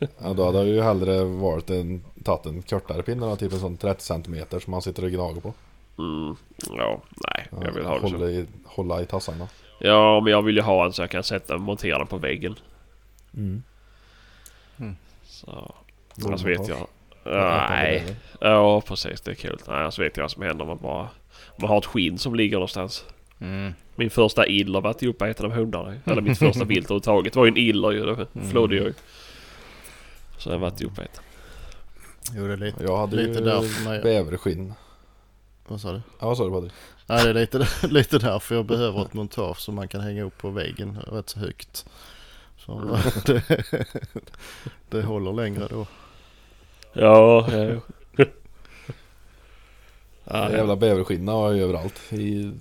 Ja, då hade jag ju hellre varit en, tagit en kortare pinne då, typ en sån 30 cm som man sitter och gnager på. Mm. Ja, nej. Ja, Jag vill ha det hålla, så. i, hålla i tassarna. Ja, men jag vill ju ha en så jag kan sätta och montera den på väggen. Mm. Så. Annars vet jag. Ja, Nej. Ja, precis. Det är kul. Nej, annars vet jag vad som händer om man bara... Man har ett skinn som ligger någonstans. Mm. Min första iller vart ju uppäten av hundar. Eller mitt första vilt överhuvudtaget var ju en iller ju. Det Mm. jag ju. Så den vart uppäten. Jo det är lite, Jag hade lite ju därför när jag... bäverskinn. Vad sa du? Ja, vad sa du Patrik? Nej det är lite, lite därför jag behöver ett montage som man kan hänga upp på väggen rätt så högt. Så det, det håller längre då. Ja, ja. ja, Jävla bäverskinnen har jag ju överallt. I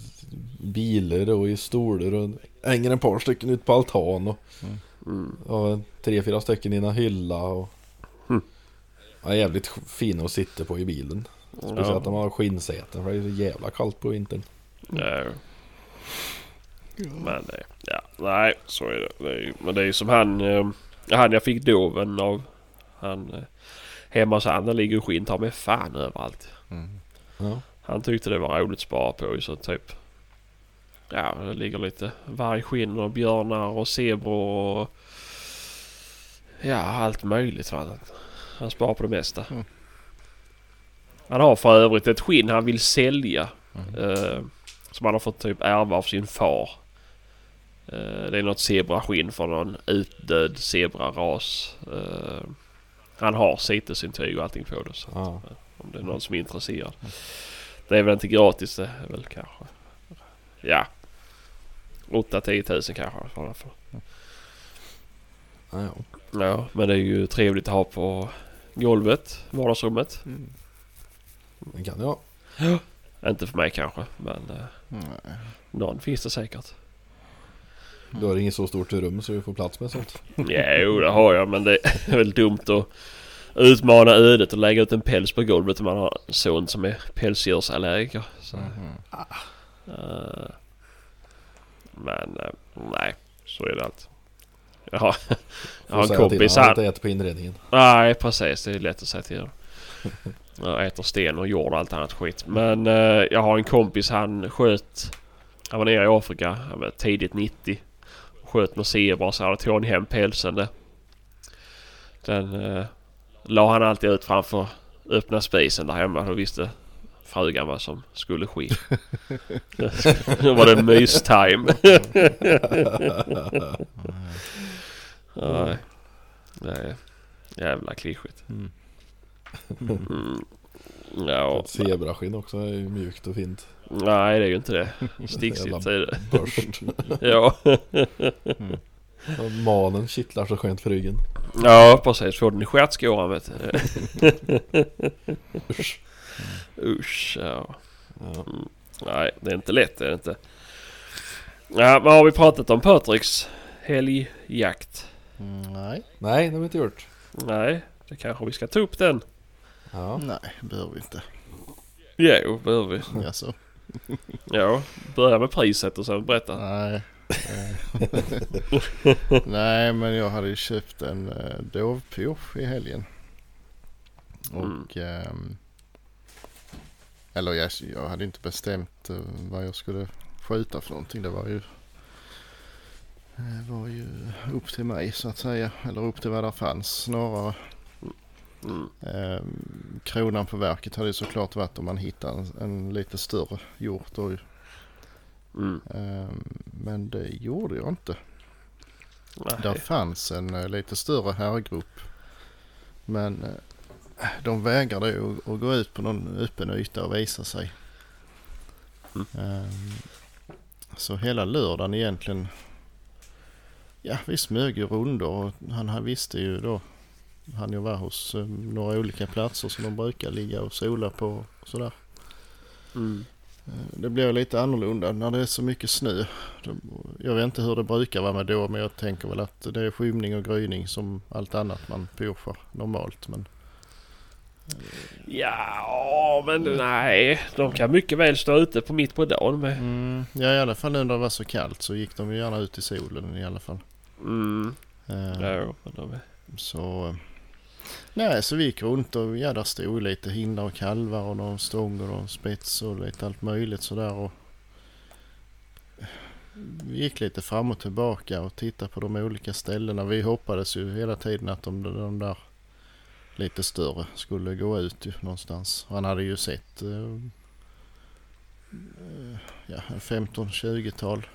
bilar och i stolar och hänger en par stycken ut på altan och Mm. ja, tre, fyra stycken i en hylla och Mm. ja, jävligt fina att sitta på i bilen. Speciellt om man har skinnsäten för det är så jävla kallt på vintern. Ja. Men det, ja, nej så är det. det är, men det är ju som han, eh, han jag fick doven av. Han, eh, hemma hos han där ligger ju skinn ta mig fan överallt. Mm. Ja. Han tyckte det var roligt att spara på så typ. Ja det ligger lite vargskinn och björnar och zebror och ja allt möjligt. Han, han sparar på det mesta. Mm. Han har för övrigt ett skinn han vill sälja. Mm. Eh, som han har fått typ ärva av sin far. Eh, det är något zebraskinn från någon utdöd zebraras. Eh, han har CITES-intyg och allting på det. Så Ja. om det är någon som är intresserad. Det är väl inte gratis det är väl kanske. Ja. 8-10 tusen kanske. För det för. Ja, ja. Ja men det är ju trevligt att ha på golvet. Vardagsrummet. Mm. Det kan jag. Inte för mig kanske men eh, Nej. någon finns det säkert. Du har inget så stort rum så du får plats med sånt. Jo det har jag men det är väl dumt att utmana ödet och lägga ut en päls på golvet om man har en son som är pälsdjursallergiker. Så, Mhm. eh, men eh, nej, så är det allt. Jag har, jag har en kompis honom han... att det äter på inredningen. Nej precis, det är lätt att säga till dem. Jag äter sten och jord och allt annat skit. Men eh, jag har en kompis han sköt... Han var nere i Afrika, han var tidigt 90. Sköt med zebra så tog han hem pälsen. Det. Den eh, la han alltid ut framför öppna spisen där hemma. Då visste frugan vad som skulle ske. Då var det mystime. Nej. Nej. Jävla klyschigt. Mm. Mm. Ja, zebraskinn också är ju mjukt och fint. Nej det är ju inte det. Sticksigt är det. Börst. Ja. Och Manen kittlar så skönt för ryggen. ja, precis. Får den i stjärtskåran vet du. Usch. Usch, ja. Ja. Nej, det är inte lätt det är det inte. Ja, men har vi pratat om Patriks helgjakt? Mm, Nej. Nej, det har vi inte gjort. Nej, det kanske vi ska ta upp den. Ja. Nej, behöver vi inte. Jo, behöver vi. Jaså? Ja, börja med priset och sen berätta. Nej. Eh, Nej, men jag hade ju köpt en uh, dovpioch i helgen. Och... ehm, eller jag, jag hade inte bestämt eh, vad jag skulle skjuta för någonting. Det var ju... Det var ju upp till mig så att säga. Eller upp till vad där fanns snarare. Mm. Ehm, kronan på verket hade ju såklart varit om man hittade en, en lite större hjort. Ju. Mm. Ehm, men det gjorde jag inte. Där Nej. fanns en eh, lite större herrgrupp. Men eh, de vägrade ju att, gå ut på någon öppen yta och visa sig. Mm. Ehm, så hela lördagen egentligen. Ja, vi smög ju rundor och han, han visste ju då. Han ju var hos eh, några olika platser som de brukar ligga och sola på och sådär. Mm. Eh, Det blir lite annorlunda när det är så mycket snö. Jag vet inte hur det brukar vara med då men jag tänker väl att det är skymning och gryning som allt annat man pioschar normalt. Men Ja, men nej. De kan mycket väl stå ute på mitt på dagen med. mm, ja, i alla fall nu när det var så kallt så gick de ju gärna ut i solen i alla fall. Mm. Eh, Ja, men de är... Så, eh, nej, så vi gick runt och ja, där stod lite hindar och kalvar och någon stång och någon spets och lite allt möjligt sådär. Och vi gick lite fram och tillbaka och tittade på de olika ställena. Vi hoppades ju hela tiden att de, de där lite större skulle gå ut ju någonstans. Han hade ju sett eh, eh, ja, en 15-20-tal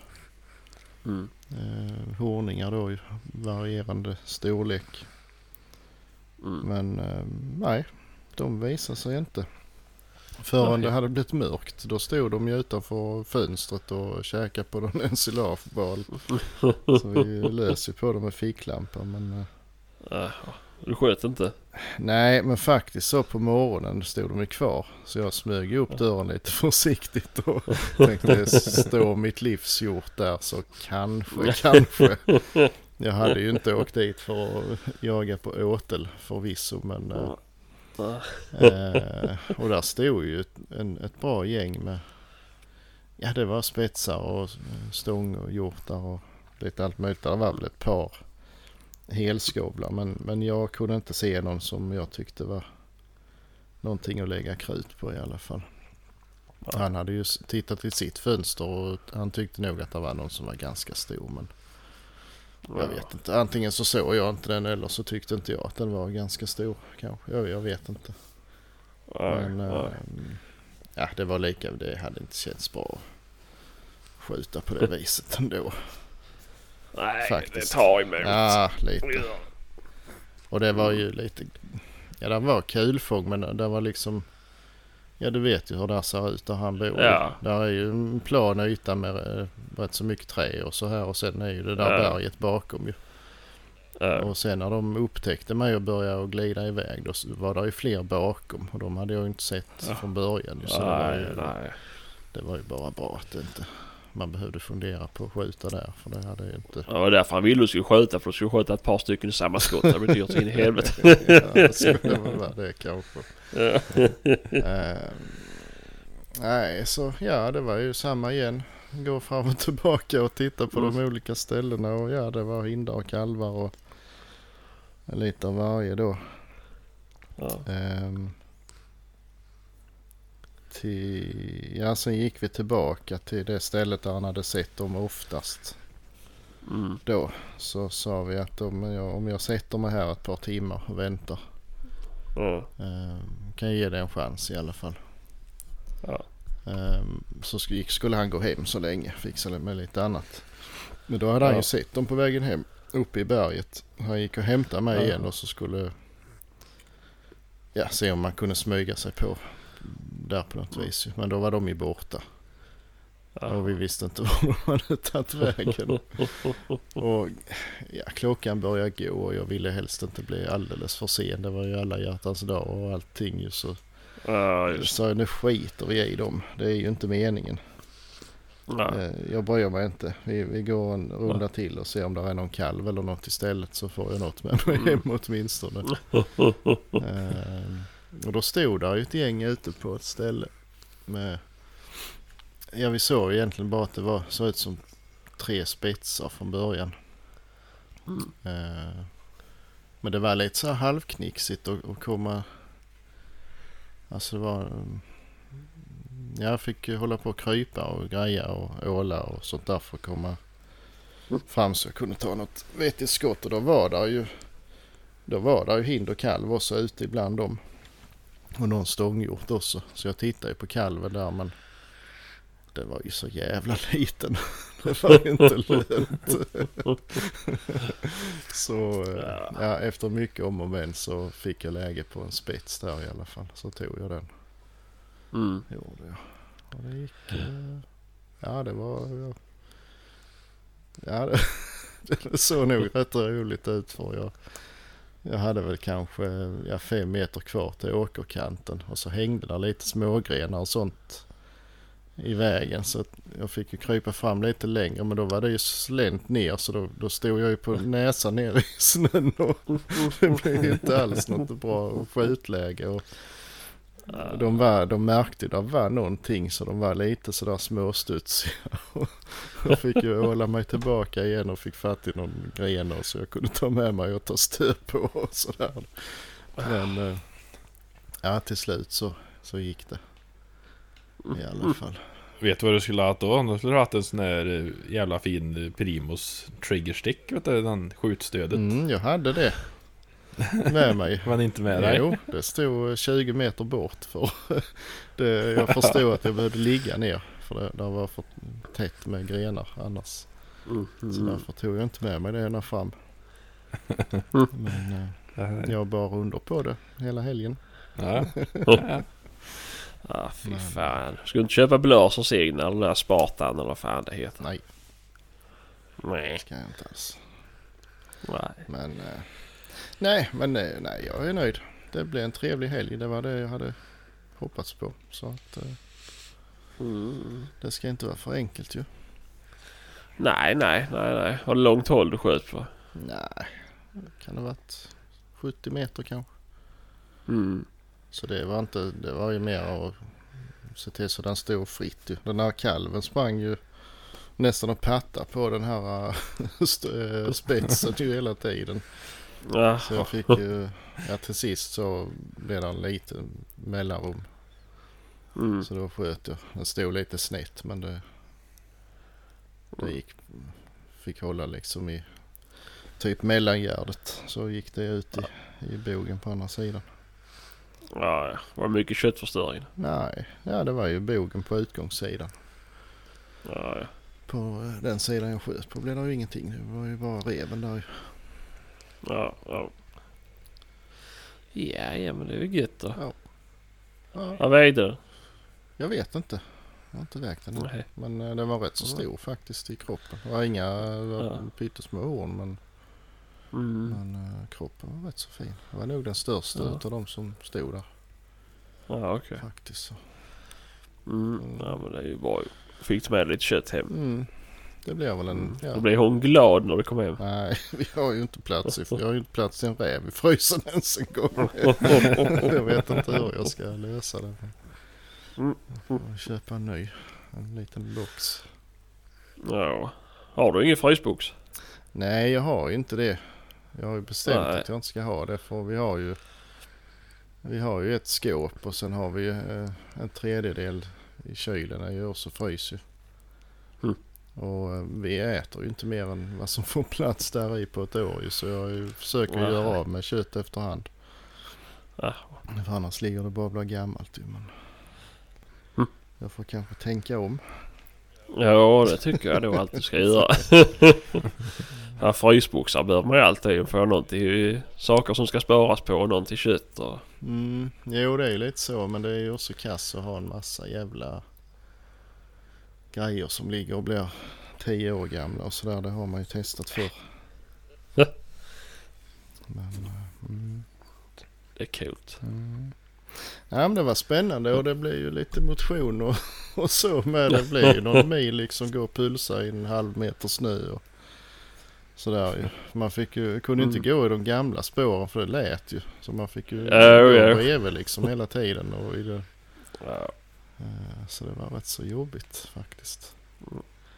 Mm. eh, horningar då i varierande storlek. Mm. Men eh, nej, de visade sig inte. Förrän Nej. det hade blivit mörkt. Då stod de ju utanför fönstret och käkade på någon ensilafbal. Så vi lös ju på dem med ficklampa. Men Ja, du sköt inte? nej, men faktiskt så på morgonen stod de ju kvar. Så jag smög upp dörren lite försiktigt och tänkte stå mitt livs hjort där så kanske, kanske. Jag hade ju inte åkt dit för att jaga på åtel förvisso men eh, Ja. Eh, och där stod ju ett, en, ett bra gäng med, ja det var spetsar och stång och hjortar och lite allt möjligt. Det var väl ett par helskovlar. Men, men jag kunde inte se någon som jag tyckte var någonting att lägga krut på i alla fall. Han hade ju tittat i sitt fönster och han tyckte nog att det var någon som var ganska stor. Men jag vet inte. Antingen så såg jag inte den eller så tyckte inte jag att den var ganska stor kanske. Jag, jag vet inte. Nej, Men nej. ehm, ja, det var lika. Det hade inte känts bra att skjuta på det viset ändå. Nej, faktiskt. det tar emot. Ja, lite. Och det var ju lite, ja det var kulfång men det var liksom, ja du vet ju hur det ser ut där han bor. Ja. Där är ju en plan yta med eh, rätt så mycket trä och så här och sen är ju det där Ja. berget bakom ju. Ja. Och sen när de upptäckte mig och började att glida iväg då var det ju fler bakom och de hade jag ju inte sett Ja. från början. Så det, var ju, nej. det var ju bara bra att det inte man behövde fundera på att skjuta där för det hade ju inte... Det var därför han ville du skulle skjuta för du skulle skjuta ett par stycken i samma skott. Det blir dyrt så in i helvete. ja, det skulle väl vara det kanske. Ja. Eh, nej, så ja det var ju samma igen. Gå fram och tillbaka och titta på de olika ställena och ja det var hindar och kalvar och lite av varje då. Ja. Ehm, till, ja sen gick vi tillbaka till det stället där han hade sett dem oftast. Mm. Då så sa vi att om jag, om jag sätter mig här ett par timmar och väntar Ja. ehm, kan jag ge det en chans i alla fall. Ja. Ehm, så sk- skulle han gå hem så länge, fixa med lite annat. Men då hade han Ja. ju sett dem på vägen hem uppe i berget. Han gick och hämtade mig Ja. igen och så skulle ja, se om man kunde smyga sig på där på något vis. Men då var de ju borta Ja. och vi visste inte var de hade tagit vägen. Och ja, klockan började gå och jag ville helst inte bli alldeles för sen. Det var ju alla hjärtans dag och allting ju så. Ja, just Så nu skiter vi i dem. Det är ju inte meningen. Nej. Eh, Jag bryr mig inte. Vi, vi går en runda till och ser om det är någon kalv eller något istället så får jag något med mig hem åtminstone. Ehm, och då stod där ju ett gäng ute på ett ställe med Ja vi såg egentligen bara att det var såg ut som tre spetsar från början. Mm. Ehm, men det var lite så här halvknixigt att, komma Alltså det var mm, Jag fick hålla på och krypa och greja och åla och sånt där för att komma fram så jag kunde ta något vettigt skott och då var där ju Då var där ju hind och kalv också ute ibland dem. Och någon stångjort också. Så jag tittade ju på kalven där men det var ju så jävla liten. Det var ju inte lönt. så eh, ja, efter mycket om och men så fick jag läge på en spets där i alla fall. Så tog jag den. Mm. Gjorde jag. Och det gick... eh, Ja det var... Ja, ja det, det såg nog rätt roligt ut för jag... Jag hade väl kanske ja, fem meter kvar till åkerkanten och så hängde där lite smågrenar och sånt i vägen så jag fick ju krypa fram lite längre men då var det ju slänt ner så då, då stod jag ju på näsan ner i snön och det blev inte alls något bra skjutläge. Och de, var, de märkte att det var någonting så de var lite sådär småstudsiga. Jag fick ju hålla mig tillbaka igen och fick fatt i någon gren så jag kunde ta med mig och ta stöd på och sådär. Men eh, ja till slut så, så gick det i alla fall. Vet du vad du skulle ha haft då? Du skulle ha haft en sån här eh, jävla fin eh, Primus triggerstick, vet du? Den skjutstödet. Mm, jag hade det med mig. Var inte med dig? Jo, det stod 20 meter bort. För det, jag förstod att jag behövde ligga ner. För det, det var för tätt med grenar annars. Mm. Så därför tog jag inte med mig det ända fram. Men eh, jag bar under på det hela helgen. Ja. Ah, fy Men- fan. Ska du inte köpa blås och signal eller den där Spartan eller vad fan det heter? Nej, Nej. det ska jag inte alls. Nej. Men eh, nej, men eh, nej, jag är nöjd. Det blev en trevlig helg. Det var det jag hade hoppats på. Så att eh, Mm. det ska inte vara för enkelt ju. Nej, nej, nej, nej. Har du långt håll du sköt på? Nej, kan det ha varit 70 meter kanske. Mm. Så det var inte, det var ju mer att se till så den stod fritt ju. Den här kalven sprang ju nästan att patta på den här äh, spetsen ju hela tiden. Ja, Så jag fick ju, ja till sist så blev det en liten mellanrum. mm. Så då sköt jag. Den stod lite snett men det, det gick. Fick hålla liksom i typ mellangärdet. Så gick det ut i, i bogen på andra sidan. ja, ja. Var mycket köttförstöring. Nej, ja det var ju bogen på utgångssidan. Ja, ja. På eh, den sidan jag sköt på blev det ju ingenting. Det var ju bara reven där. Ja, ja. Ja, ja men det är väl gött då. Ja. Ja, Vad vägde den? jag vet inte. Jag har inte vägt den. Nej. Men eh, den var rätt så stor faktiskt i kroppen. Det var inga det var Ja. pyttesmå horn men, Mm. men eh, kroppen var rätt så fin. Det var nog den största Ja. utav de som stod där Ja, okej. faktiskt. Så. Mm. Ja, men det är ju bra ju. Fick med lite kött hem. Mm. Det blev väl en... Mm. Ja. Då blev hon glad när du kom hem. Nej, vi har ju inte plats i, vi har ju inte plats till en räv i frysen ens en gång. jag vet inte hur jag ska lösa det. Mm. Jag köpa en ny. En liten box. Ja. Har du ingen frysbox? Nej, jag har ju inte det. Jag har ju bestämt Nej. att jag inte ska ha det. För vi har ju, vi har ju ett skåp och sen har vi eh, en tredjedel i kylen. är ju också frys ju. Och eh, vi äter ju inte mer än vad som får plats där i på ett år ju. Så jag försöker Nej. göra av med kött efterhand. Ja. För annars ligger det bara och blir gammalt ju. Men Mm. jag får kanske tänka om. Ja, det tycker jag nog att du ska göra. ja, frysboxar behöver man ju alltid få någon till saker som ska sparas på och någon till kött och... Mm, jo det är ju lite så men det är ju också kass att ha en massa jävla grejer som ligger och blir tio år gamla och sådär. Det har man ju testat förr. Men, eh, mm, Det är coolt. mm. Ja men det var spännande och det blir ju lite motion och, och så med. Det blir ju någon mil liksom gå och pulsa i en halv meter snö och sådär ju. Man fick ju, kunde ju inte gå i de gamla spåren för det lät ju. Så man fick ju Ja, gå ja. bredvid liksom hela tiden och i det Eh, Så det var rätt så jobbigt faktiskt.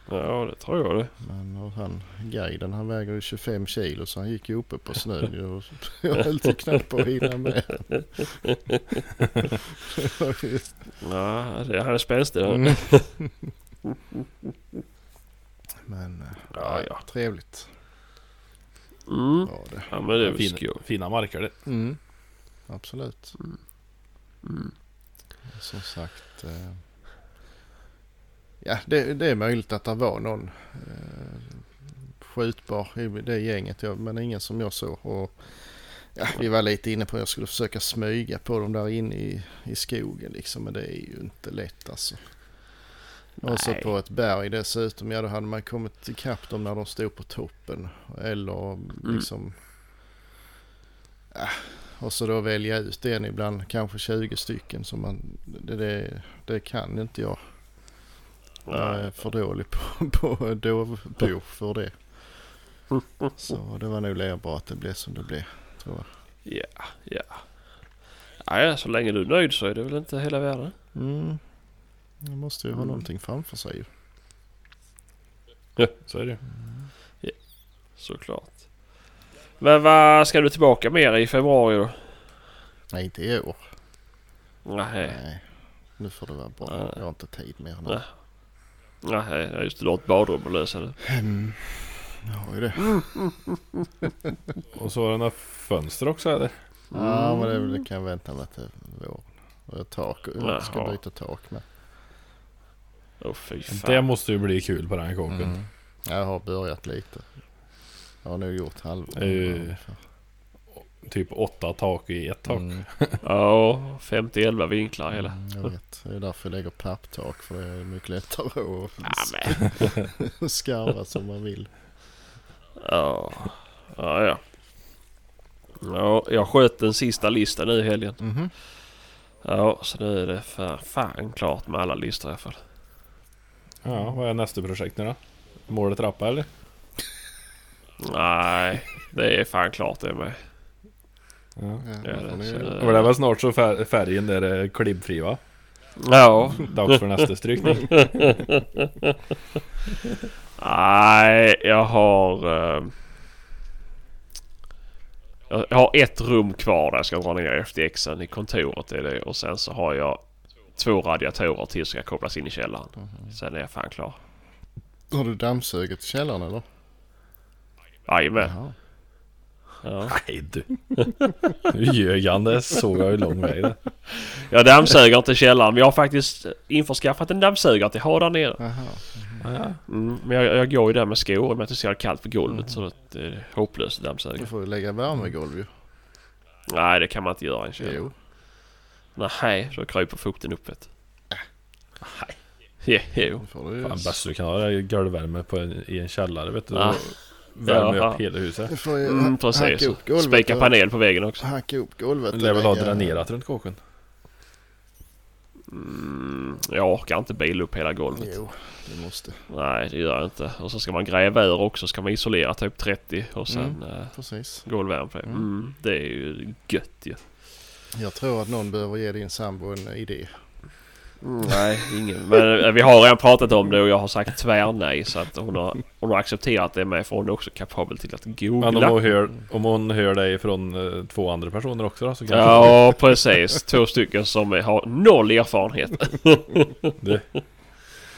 ja det tror jag det. Men och han guiden han väger ju 25 kilo så han gick ju uppe på snön ju och jag höll till knappt på att hinna med. Det var ju- Ja, det, han är spänstig. Mm. Men eh, Ja, ja. trevligt Mm. var det. Ja, men det är Fin, skoj. fina marker det. Mm. Absolut. Mm. Som sagt. Eh, ja det, det är möjligt att det var någon eh, skjutbar i det gänget. Ja, men ingen som jag såg. Och, ja, vi var lite inne på att jag skulle försöka smyga på dem där inne i, i skogen liksom. Men det är ju inte lätt alltså. Och så Nej. på ett berg dessutom. Ja då hade man kommit ikapp dem när de stod på toppen. Eller liksom. Ja, och så då välja ut en ibland kanske 20 stycken. Så man, det, det, det kan inte jag. Jag är för dålig på, på dovbo för det. Så det var nog lika bra att det blev som det blev. Tror jag. Ja, ja. Ja, ja, så länge du är nöjd så är det väl inte hela världen. Mm. Man måste ju ha Mm. någonting framför sig ju. Så är det ju. Såklart. Men vad ska du tillbaka mer i februari då? Nej inte i år. Nej, Nej. Nu får det vara bra. Nej. Jag har inte tid mer nu. Nej. nej, ja, just det. Du har ett badrum att lösa det. Mm. Jag har ju det. Och så var det några fönster också eller? Ja men det, det kan jag vänta med till våren. Och ett tak. Jag ska Jaha. byta tak med. Åh fy fan. Det måste ju bli kul på den här kåken. Mm. Jag har börjat lite. Jag har nog gjort halva. Typ åtta tak i ett tak. Mm. Ja, 50-11 vinklar hela. Mm, jag vet. Det är därför jag lägger papptak. För det är mycket lättare att skarva som man vill. Ja, ja, ja. Ja, jag sköt den sista listan nu i helgen. Mhm. Ja, så nu är det för fan klart med alla listor i alla fall. Ja, vad är nästa projekt nu då? Målet trappa eller? Nej, det är fan klart det med. Ja. Ja, det- så det- väl snart så fär- färgen där är klibbfri va? Ja. Dags för nästa strykning. Nej, jag har... eh, jag har ett rum kvar där jag ska dra ner FTXen i kontoret. Är det, och sen så har jag två radiatorer till som ska kopplas in i källaren. Sen är jag fan klar. Har du dammsugit i källaren eller? Jajamän. Jaha. Ja. Nej du. Nu ljög han. Det såg jag ju lång väg där. Jag dammsuger inte i källaren. Jag har faktiskt införskaffat en dammsugare till ha där nere. Jaha. Ja, Mm, men jag, jag går ju där med skor med att det är så jävla kallt på golvet. Så att det är hopplöst att dammsuga. Du får ju lägga värmegolv ju. Nej, det kan man inte göra i en källare. Jo. Nej, då kryper fukten upp vet du. Nej. Jo. Det får du ju. Fan bäst du kan ha det golvvärme på en, i en källare vet du. Ah. Då värmer Jaha. upp hela huset. Du får ju Mm, precis. hacka upp golvet. Spika panel på väggen också. Hacka upp golvet. Lär väl ha dränerat runt kåken? Mm, jag orkar inte bila upp hela golvet. Jo, det måste. Nej, det gör jag inte. Och så ska man gräva ur också. Ska man isolera typ 30 och sen Mm. mm. Precis. golvvärme på det. Mm. Mm, det är ju gött ju. Jag tror att någon behöver ge din sambo en idé. Nej, ingen. Men eh, vi har redan pratat om det och jag har sagt tvärnej. Så att hon har, hon har accepterat det med för hon är också kapabel till att googla. Men om hon hör, om hon hör dig från eh, två andra personer också då så kanske Ja, precis. Två stycken som har noll erfarenhet. du,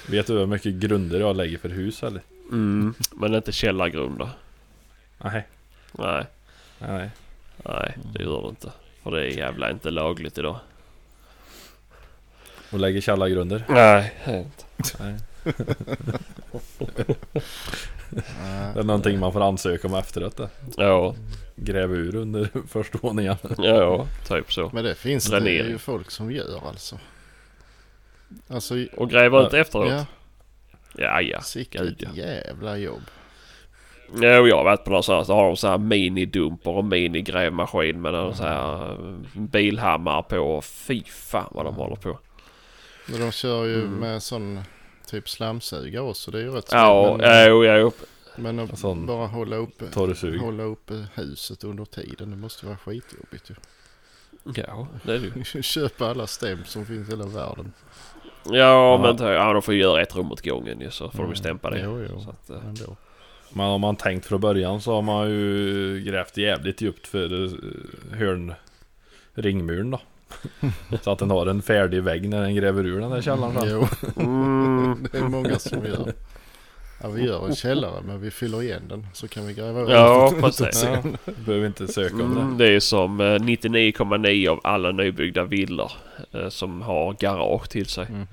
Vet du hur mycket grunder jag lägger för hus eller? Mm, men inte källargrunder. Nej, Nej, nej. nej, det gör det inte. För det är jävla inte lagligt idag. Och lägger källargrunder? Nej, inte. Nej. Det är någonting man får ansöka om efteråt det. Ja, Gräva ur under första våningen. ja, typ så. Men det finns det Dränering. ju folk som gör alltså. Alltså, Och gräva ut efteråt? ja, Ja, ja. sicket ja. jävla jobb. Jo, jag har varit på sån här, så har de så här minidumper och minigrävmaskin med en sån här eh, bilhammare på. Fy fan vad de håller på. Men de kör ju Mm. med sån typ slamsugare också. Det är ju rätt Ja, men, jo, jo. men att Sån bara hålla uppe, hålla uppe huset under tiden. Det måste vara skitjobbigt ju. Ja, det är det ju. Köpa alla stäm som finns i hela världen. Ja, men ta- ja, de får ju göra ett rum åt gången ju så får de ju Mm. stämpa det. Jo, jo. Så att, eh, Ändå. Men om man tänkt från början så har man ju grävt jävligt djupt för eh, hörn ringmuren då. så att den har en färdig vägg när den gräver ur den där källaren sen. Jo, mm, det är många som gör. Ja, vi gör en källare men vi fyller igen den så kan vi gräva ut Ja, den precis. sen. Behöver inte söka om mm, det. det är som eh, 99,9 av alla nybyggda villor eh, som har garage till sig. Mhm.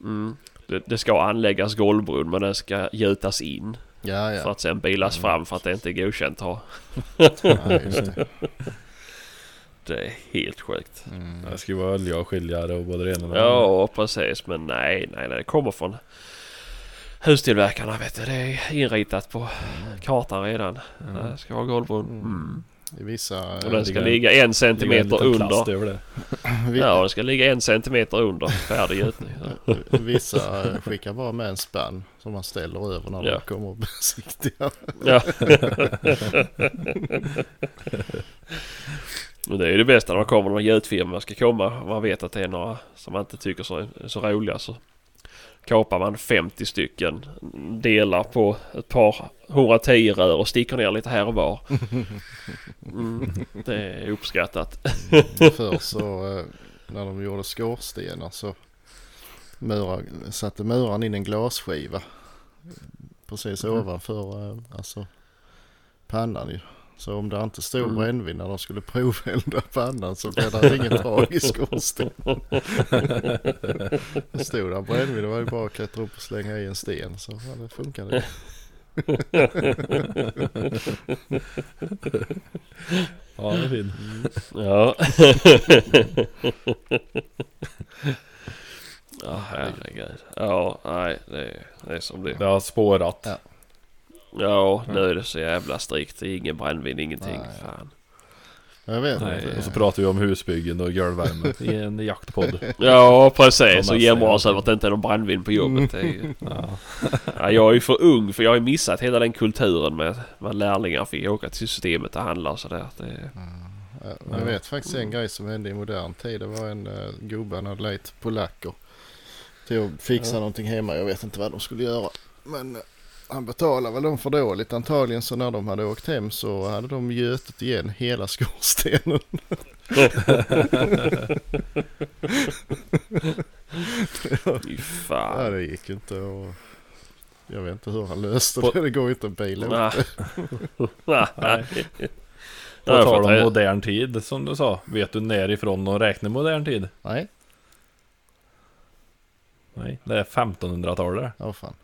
Mm. Det, det ska anläggas golvbrunn men den ska gjutas in Ja, för ja. att sen bilas fram för att det inte är godkänt att ha. ja just det. Det är helt sjukt. Mm. Det ska ju vara olja och skiljare och både det ena och det andra. Ja precis men nej nej nej det kommer från hustillverkarna vet du. Det är inritat på kartan redan. Det ska vara golvbrunn. Mm. I vissa... Och den ska ligga en centimeter under. Ja den ska ligga en centimeter under färdig gjutning. Vissa skickar bara med en spann som man ställer över när Ja. de kommer och besiktigar. Ja. Men det är ju det bästa när man kommer när gjutfirmorna ska komma. Man vet att det är några som man inte tycker så, är så roliga. Så kapar man 50 stycken delar på ett par 110 rör och sticker ner lite här och var. Mm, det är uppskattat. Förr så eh, när de gjorde skorstenar så murar, satte muraren in en glasskiva precis Mm. ovanför eh, alltså, pannan ju. Så om det inte stod Mm. brännvin när de skulle provelda pannan så blev det ingen tag i skorstenen. Det stod där brännvin, det var ju bara att klättra upp och slänga i en sten så ja, det funkade. Ja, det är fint. Ja. Ja herregud. Ja nej det är, det är som det är. Det har spårat. Ja. Ja nu är det så jävla strikt. Det är ingen brännvin ingenting. Nej. Fan. Jag vet Nej, inte. och så pratar vi om husbyggen och golvvärme i en jaktpodd. Ja precis. Och jämrar oss över att det inte är någon brännvin på jobbet. Det är ju... Ja. ja, jag är ju för ung för jag har ju missat hela den kulturen med, med lärlingar fick åka till systemet och handla och sådär. Det... Ja, Jag vet faktiskt en grej som hände i modern tid. Det var en uh, gubbe han hade lejt polacker till att fixa Ja. någonting hemma. Jag vet inte vad de skulle göra. Men eh, han betalade väl dem för dåligt antagligen. Så när de hade åkt hem så hade de gjutit igen hela skorstenen. Fy Ja, fan. det gick inte och jag vet inte hur han löste På- det. Det går inte att bila upp Nej. det. Nej. På Ja, tal om modern tid som du sa. Vet du när ifrån de räknar modern tid? Nej, Nej, det är 1500-talet. ja fan.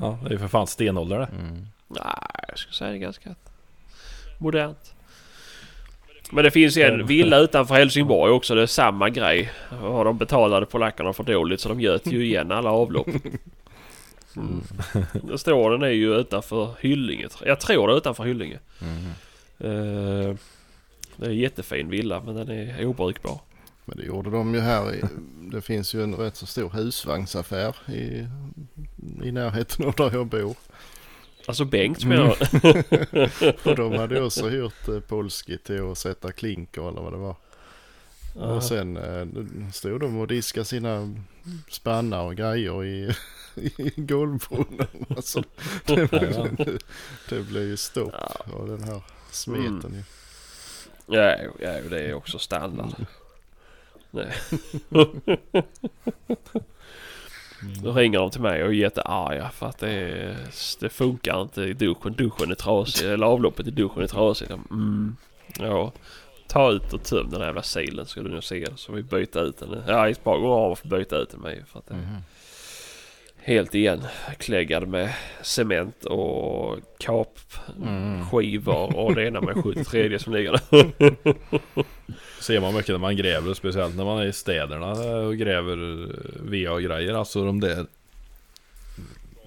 Ja, det är för fan stenålder det. Mm. Nej, jag skulle säga det är ganska modernt. Men det finns en villa utanför Helsingborg också. Det är samma grej. Och de betalade polackerna för dåligt så de göt ju igen alla avlopp. Mm. Det står den är ju utanför Hyllinge. Jag tror det är utanför Hyllinge. Mm. Eh, Det är en jättefin villa men den är obrukbar. Men det gjorde de ju här. I, det finns ju en rätt så stor husvagnsaffär i, i närheten av där jag bor. Alltså Bengt menar du? Och de hade också hyrt eh, Polski till att sätta klinker eller vad det var. Och sen eh, stod de och diskade sina spannar och grejer i, i golvbrunnen. Alltså, det, blev, det blev ju stopp Ja. av den här smeten ju. Ja, ja, det är också standard. Nej. Då ringer de till mig och är jättearga för att det, det funkar inte i duschen. Duschen är trasig. Eller avloppet i duschen är trasigt. Mm. Ja. Ta ut och töm den här jävla silen ska du nu se. Så vi byta ut den. Ja, ett par gånger har vi fått byta ut den med. För att det Mhm. Helt igen kläggad med cement och kapskivor och det ena med 73 som ligger där. Ser man mycket när man gräver, speciellt när man är i städerna och gräver VA-grejer. Alltså de där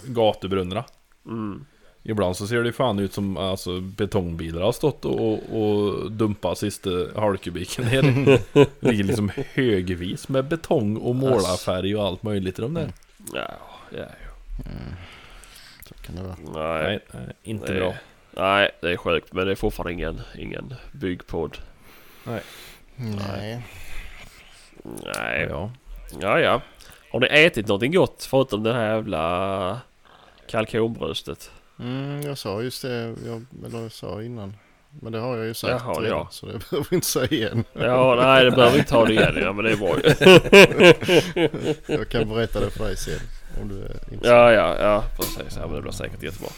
gatubrunnarna. Mm. Ibland så ser det ju fan ut som alltså, betongbilar har stått och, och dumpat sista halvkubiken ner. Det ligger liksom högvis med betong och målarfärg och allt möjligt i de där. Ja, ja, Så kan det vara. Nej, Nej, nej inte det, bra. Nej, det är sjukt men det är fortfarande ingen, ingen byggpodd. Nej. Nej, Ja. ja ja. Har ni ätit någonting gott förutom det här jävla kalkonbröstet? Mm, jag sa just det, jag, eller jag sa innan. Men det har jag ju sagt Jaha, redan, ja. så det behöver vi inte säga igen. Ja, nej det behöver vi inte ta det igen. Ja men det är bra ju. Jag kan berätta det för dig sen. Om du är intresserad. Ja, ja, ja precis. Ja men det blir säkert jättebra.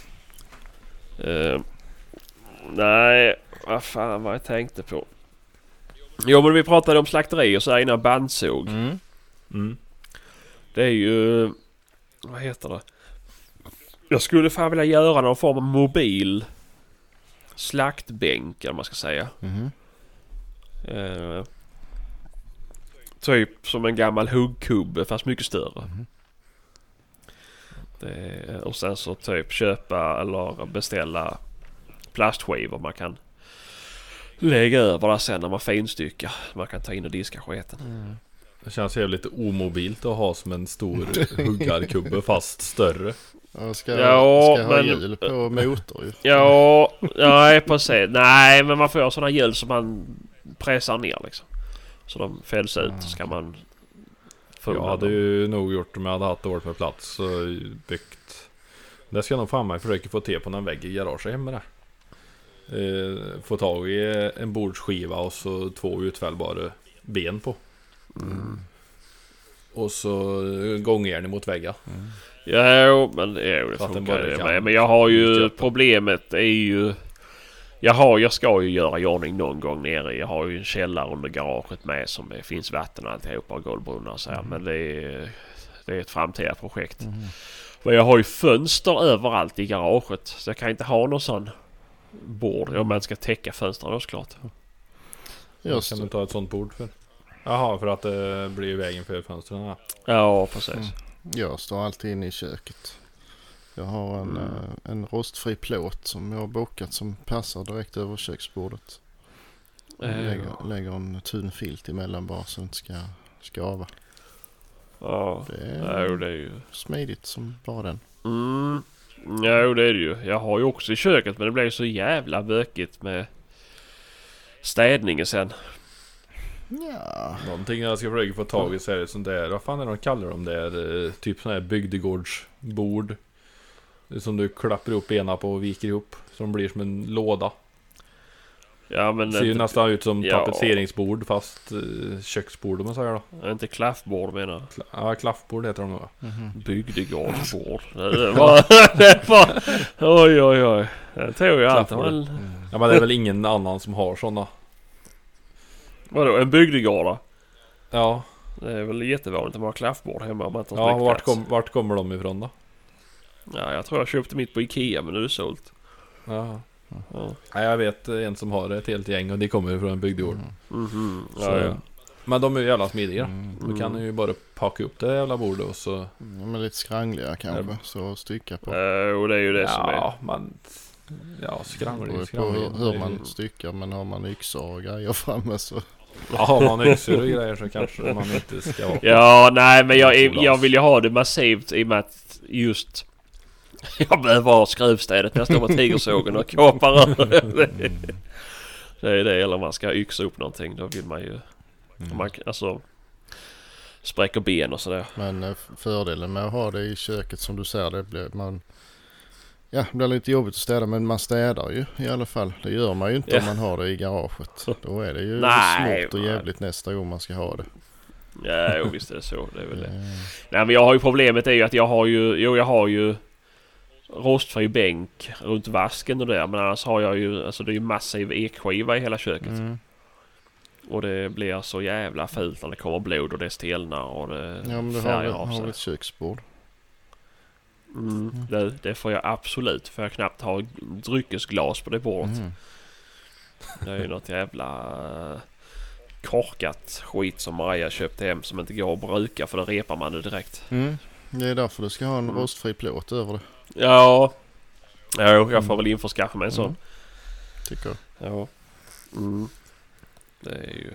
Uh, nej, vad fan vad jag tänkte på. Jo men vi pratade om slakterier så här innan bandsåg. Mm. Mm. Det är ju... Vad heter det? Jag skulle fan vilja göra någon form av mobil slaktbänk eller vad man ska säga. Mhm. Eh, typ som en gammal huggkubbe fast mycket större. Mhm. Det, och sen så typ köpa eller beställa plastskivor man kan lägga över där sen när man finstyckar. Man kan ta in och diska sketen. Mm. Det känns jävligt omobilt att ha som en stor huggarkubbe fast större. Jag ska, Ja, ska ha men- hjul på motor ju. Ja, nej precis. Nej men man får ha sådana hjul som man pressar ner liksom. Så de fälls ut så ska man få Jag hade ju nog gjort om jag hade haft dåligt med plats så byggt Det ska jag nog fan mig försöka få till på någon vägg i garaget hemma där. Eh, få tag i en bordsskiva och så två utfällbara ben på. Mm. Och så gångjärn mot väggen. Ja, jo, men det, jo, det Så funkar det med. Men jag har ju problemet är ju... Jag har, jag ska ju göra i ordning någon gång nere. Jag har ju en källare under garaget med som det finns vatten och alltihopa och golvbrunnar och så här. Men det är, det är ett framtida projekt. Mhm. Men jag har ju fönster överallt i garaget. Så jag kan inte ha någon sån bord. Om man ska täcka fönstren då såklart. Jag Just kan du ta ett sånt bord för? Jaha, för att det blir vägen för fönstren. Ja. Ja, precis. Mm. Jag står alltid inne i köket. Jag har en, Mm. eh, en rostfri plåt som jag har bokat som passar direkt över köksbordet. Jag Eh, lägger, lägger en tunn filt emellan bara så det inte ska skava. Ja, Det är jo, det är ju... smidigt som bara den. Mm. Ja, jo, det är det ju. Jag har ju också i köket men det blir så jävla bökigt med städningen sen. Ja, Någonting jag ska försöka få tag i så är det sånt där, vad fan är det de kallar dem där? Eh, Typ sån här bygdegårdsbord. Som du klappar ihop benen på och viker ihop. Som blir som en låda. Ja men Ser ju inte, nästan ut som ja. tapetseringsbord fast eh, köksbord om man säger då. inte klaffbord menar jag. Kla- Ja, klaffbord heter de nog. Bygdegårdsbord. Det var... Det var oj oj oj. Det tog jag. Klaffbord. Men, Ja men det är väl ingen annan som har sådana. vadå en bygdegård då? Ja, Det är väl jättevanligt att man har klaffbord hemma om man inte har ja vart, kom, vart kommer de ifrån då? Ja jag tror jag köpte mitt på Ikea men nu är det sålt. Ja. Ja. Ja, jag vet en som har ett helt gäng och de kommer ifrån en bygdegård. Mhm. Så- Ja, ja. Men de är ju jävla smidiga. Mm. Då kan du ju bara packa upp det jävla bordet och så... Ja, men lite skrangliga kanske, så att stycka på. Eh, och det är ju det som är. Ja, man... Ja, Det ju på skramlig. hur, hur man styckar, men har man yxor och grejer framme så... Ja, har man yxor och grejer så kanske man inte ska vara Ja, nej men jag, jag vill ju ha det massivt i och med att just jag behöver ha skruvstädet när jag står med tigersågen och kapar över det. Är det, eller man ska yxa upp någonting. Då vill man ju, man, alltså spräcker ben och sådär. Men eh, fördelen med att ha det i köket som du säger, det blir man... Ja, det blir lite jobbigt att städa men man städar ju i alla fall. Det gör man ju inte Ja. om man har det i garaget. Då är det ju Nej, och jävligt nästa gång man ska ha det. Ja, jo, visst är det så. Det är väl det. Nej men jag har ju problemet är ju att jag har ju, jo jag har ju rostfri bänk runt vasken och där. Men annars har jag ju, alltså det är ju massiv ekskiva i hela köket. Mm. Och det blir så jävla fult när det kommer blod och det stelnar och det Ja men du har, färgar av har ett köksbord? Mm, det, det får jag absolut. För jag knappt ha dryckesglas på det bordet. Mm. Det är ju något jävla eh, korkat skit som Maria köpte hem som inte går att bruka för då repar man det direkt. Mm. Det är därför du ska ha en Mm. rostfri plåt över det. Ja, jo, jag får väl införskaffa mig en sån. Mm. Tycker jag. Ja. Mm. Det är ju...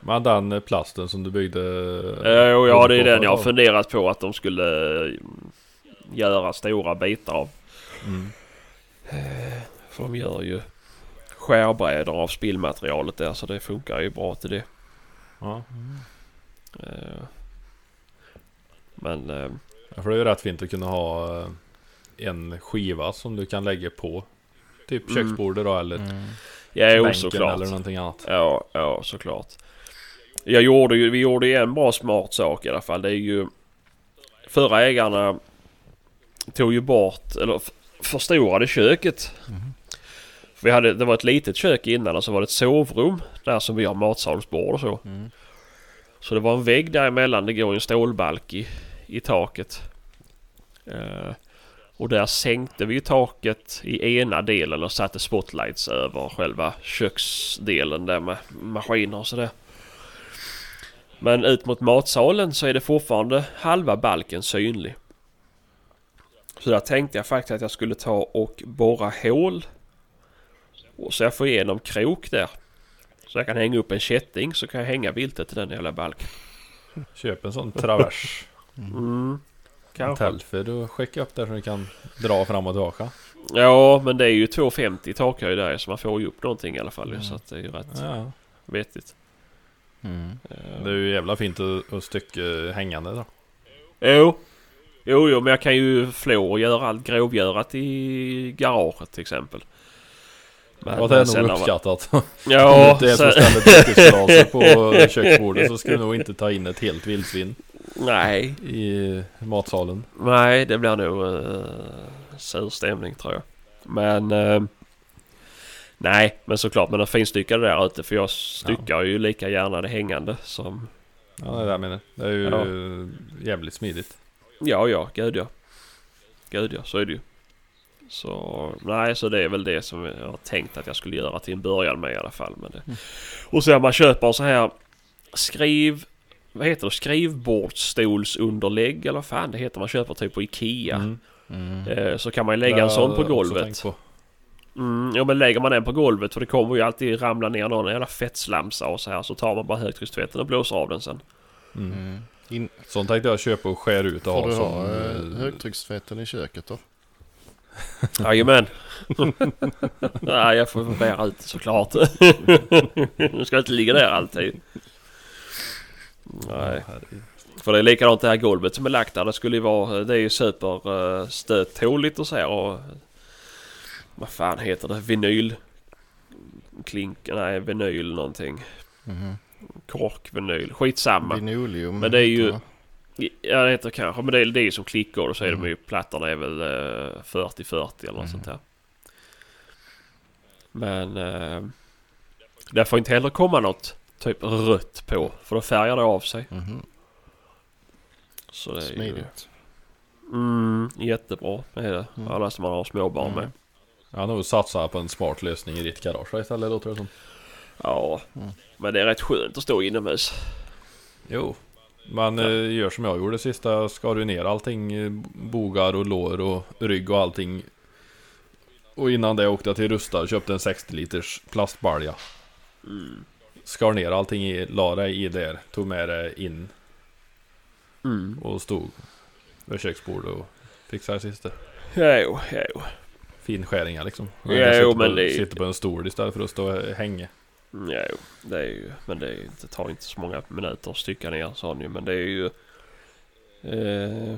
Men den eh, plasten som du byggde... Eh, och ja, det är den jag har funderat på att de skulle eh, göra stora bitar av. Mm. För de gör ju skärbrädor av spillmaterialet där så det funkar ju bra till det. Ja. Eh, Men eh, Ja, för det är ju rätt fint att kunna ha eh, en skiva som du kan lägga på. Typ Mm. köksbordet då eller Mm. ja, jo, såklart. eller någonting annat. Ja, ja såklart. Jag gjorde ju, vi gjorde ju en bra smart sak i alla fall. Det är ju förra ägarna tog ju bort, eller förstorade köket. För vi hade, det var ett litet kök innan och så var det ett sovrum där som vi har matsalsbord och så. Mm. Så det var en vägg däremellan. Det går en stålbalk i, i taket. Eh, och där sänkte vi taket i ena delen och satte spotlights över själva köksdelen där med maskiner och sådär. Men ut mot matsalen så är det fortfarande halva balken synlig. Så där tänkte jag faktiskt att jag skulle ta och borra hål. Och så jag får igenom krok där. Så jag kan hänga upp en kätting så kan jag hänga viltet till den jävla balken. Köp en sån travers. Mm. Kanske. telfer och skicka upp där så du kan dra fram och tillbaka. Ja men det är ju 2,50 takhöjd där så man får ju upp någonting i alla fall ju, Så att det är ju rätt Ja. vettigt. Mm. Eh, Det är ju jävla fint att, att stycka hängande då. Jo. Jo, jo, men jag kan ju flå och göra allt grovgörat i garaget till exempel. Men, Ja det är sen nog uppskattat. Om Ja, det är som sen, ställer dryckesglaser på köksbordet så ska du nog inte ta in ett helt vildsvin nej, i matsalen. nej, det blir nog uh, sur stämning tror jag. Men eh, nej, men såklart, men en finstyckade där ute för jag styckar ju lika gärna det hängande som Ja det är det jag menar. Det är ju Ja. jävligt smidigt. Ja, ja, gud ja. Gud ja, så är det ju. Så nej, så det är väl det som jag har tänkt att jag skulle göra till en början med i alla fall. Men det. Och sen man köper så här skriv... Vad heter det? Skrivbordsstolsunderlägg eller vad fan det heter man köper typ på Ikea. Mm. Mm. Eh, så kan man ju lägga en sån på golvet. på. Mm, ja men lägger man den på golvet för det kommer ju alltid ramla ner någon jävla fettslamsa och så här. Så tar man bara högtryckstvätten och blåser av den sen. Mm. Mm. In, Sånt tänkte jag köpa och skära ut och får ha du som... ha eh, eh, högtryckstvätten i köket då? Jajamän. Nej, jag får bära ut såklart. Nu ska inte ligga där alltid. Nej. För det är likadant det här golvet som är lagt där. Det skulle ju vara... Det är ju superstöttåligt och så här och... Vad fan heter det? Vinyl... Klink... Nej, vinyl någonting. Mhm. Korkvinyl. Skitsamma. Linoleum. Men det är ju-. Ja det heter kanske. Men det är, det är ju som klickgolv så är Mm. de ju plattorna är väl eh, 40-40 eller något Mm. sånt där. Men... Eh, det får inte heller komma något typ rött på. För då färgar det av sig. Mhm. Så det är ju... Smidigt. Mm, jättebra det är det. Mm. Alla som man har småbarn Mm. med. Har nog satsat på en smart lösning i ditt garage istället låter det som. Ja, Mm. men det är rätt skönt att stå inomhus. Jo. Man eh, gör som jag gjorde sista, skar ju ner allting, eh, bogar och lår och rygg och allting. Och innan det åkte jag till Rusta och köpte en 60 liters plastbalja. Mm. Skar ner allting i, la det i där, tog med det in Mm. och stod vid köksbordet och fixade det sista. Jo, jo. Finskäringar liksom. Ja, jo, på, men det är- Sitter på en stol istället för att stå och hänga. Mm, Jo, det är ju... Men det, ju- det tar inte så många minuter att stycka ner en sån ju. Men det är ju... Eh,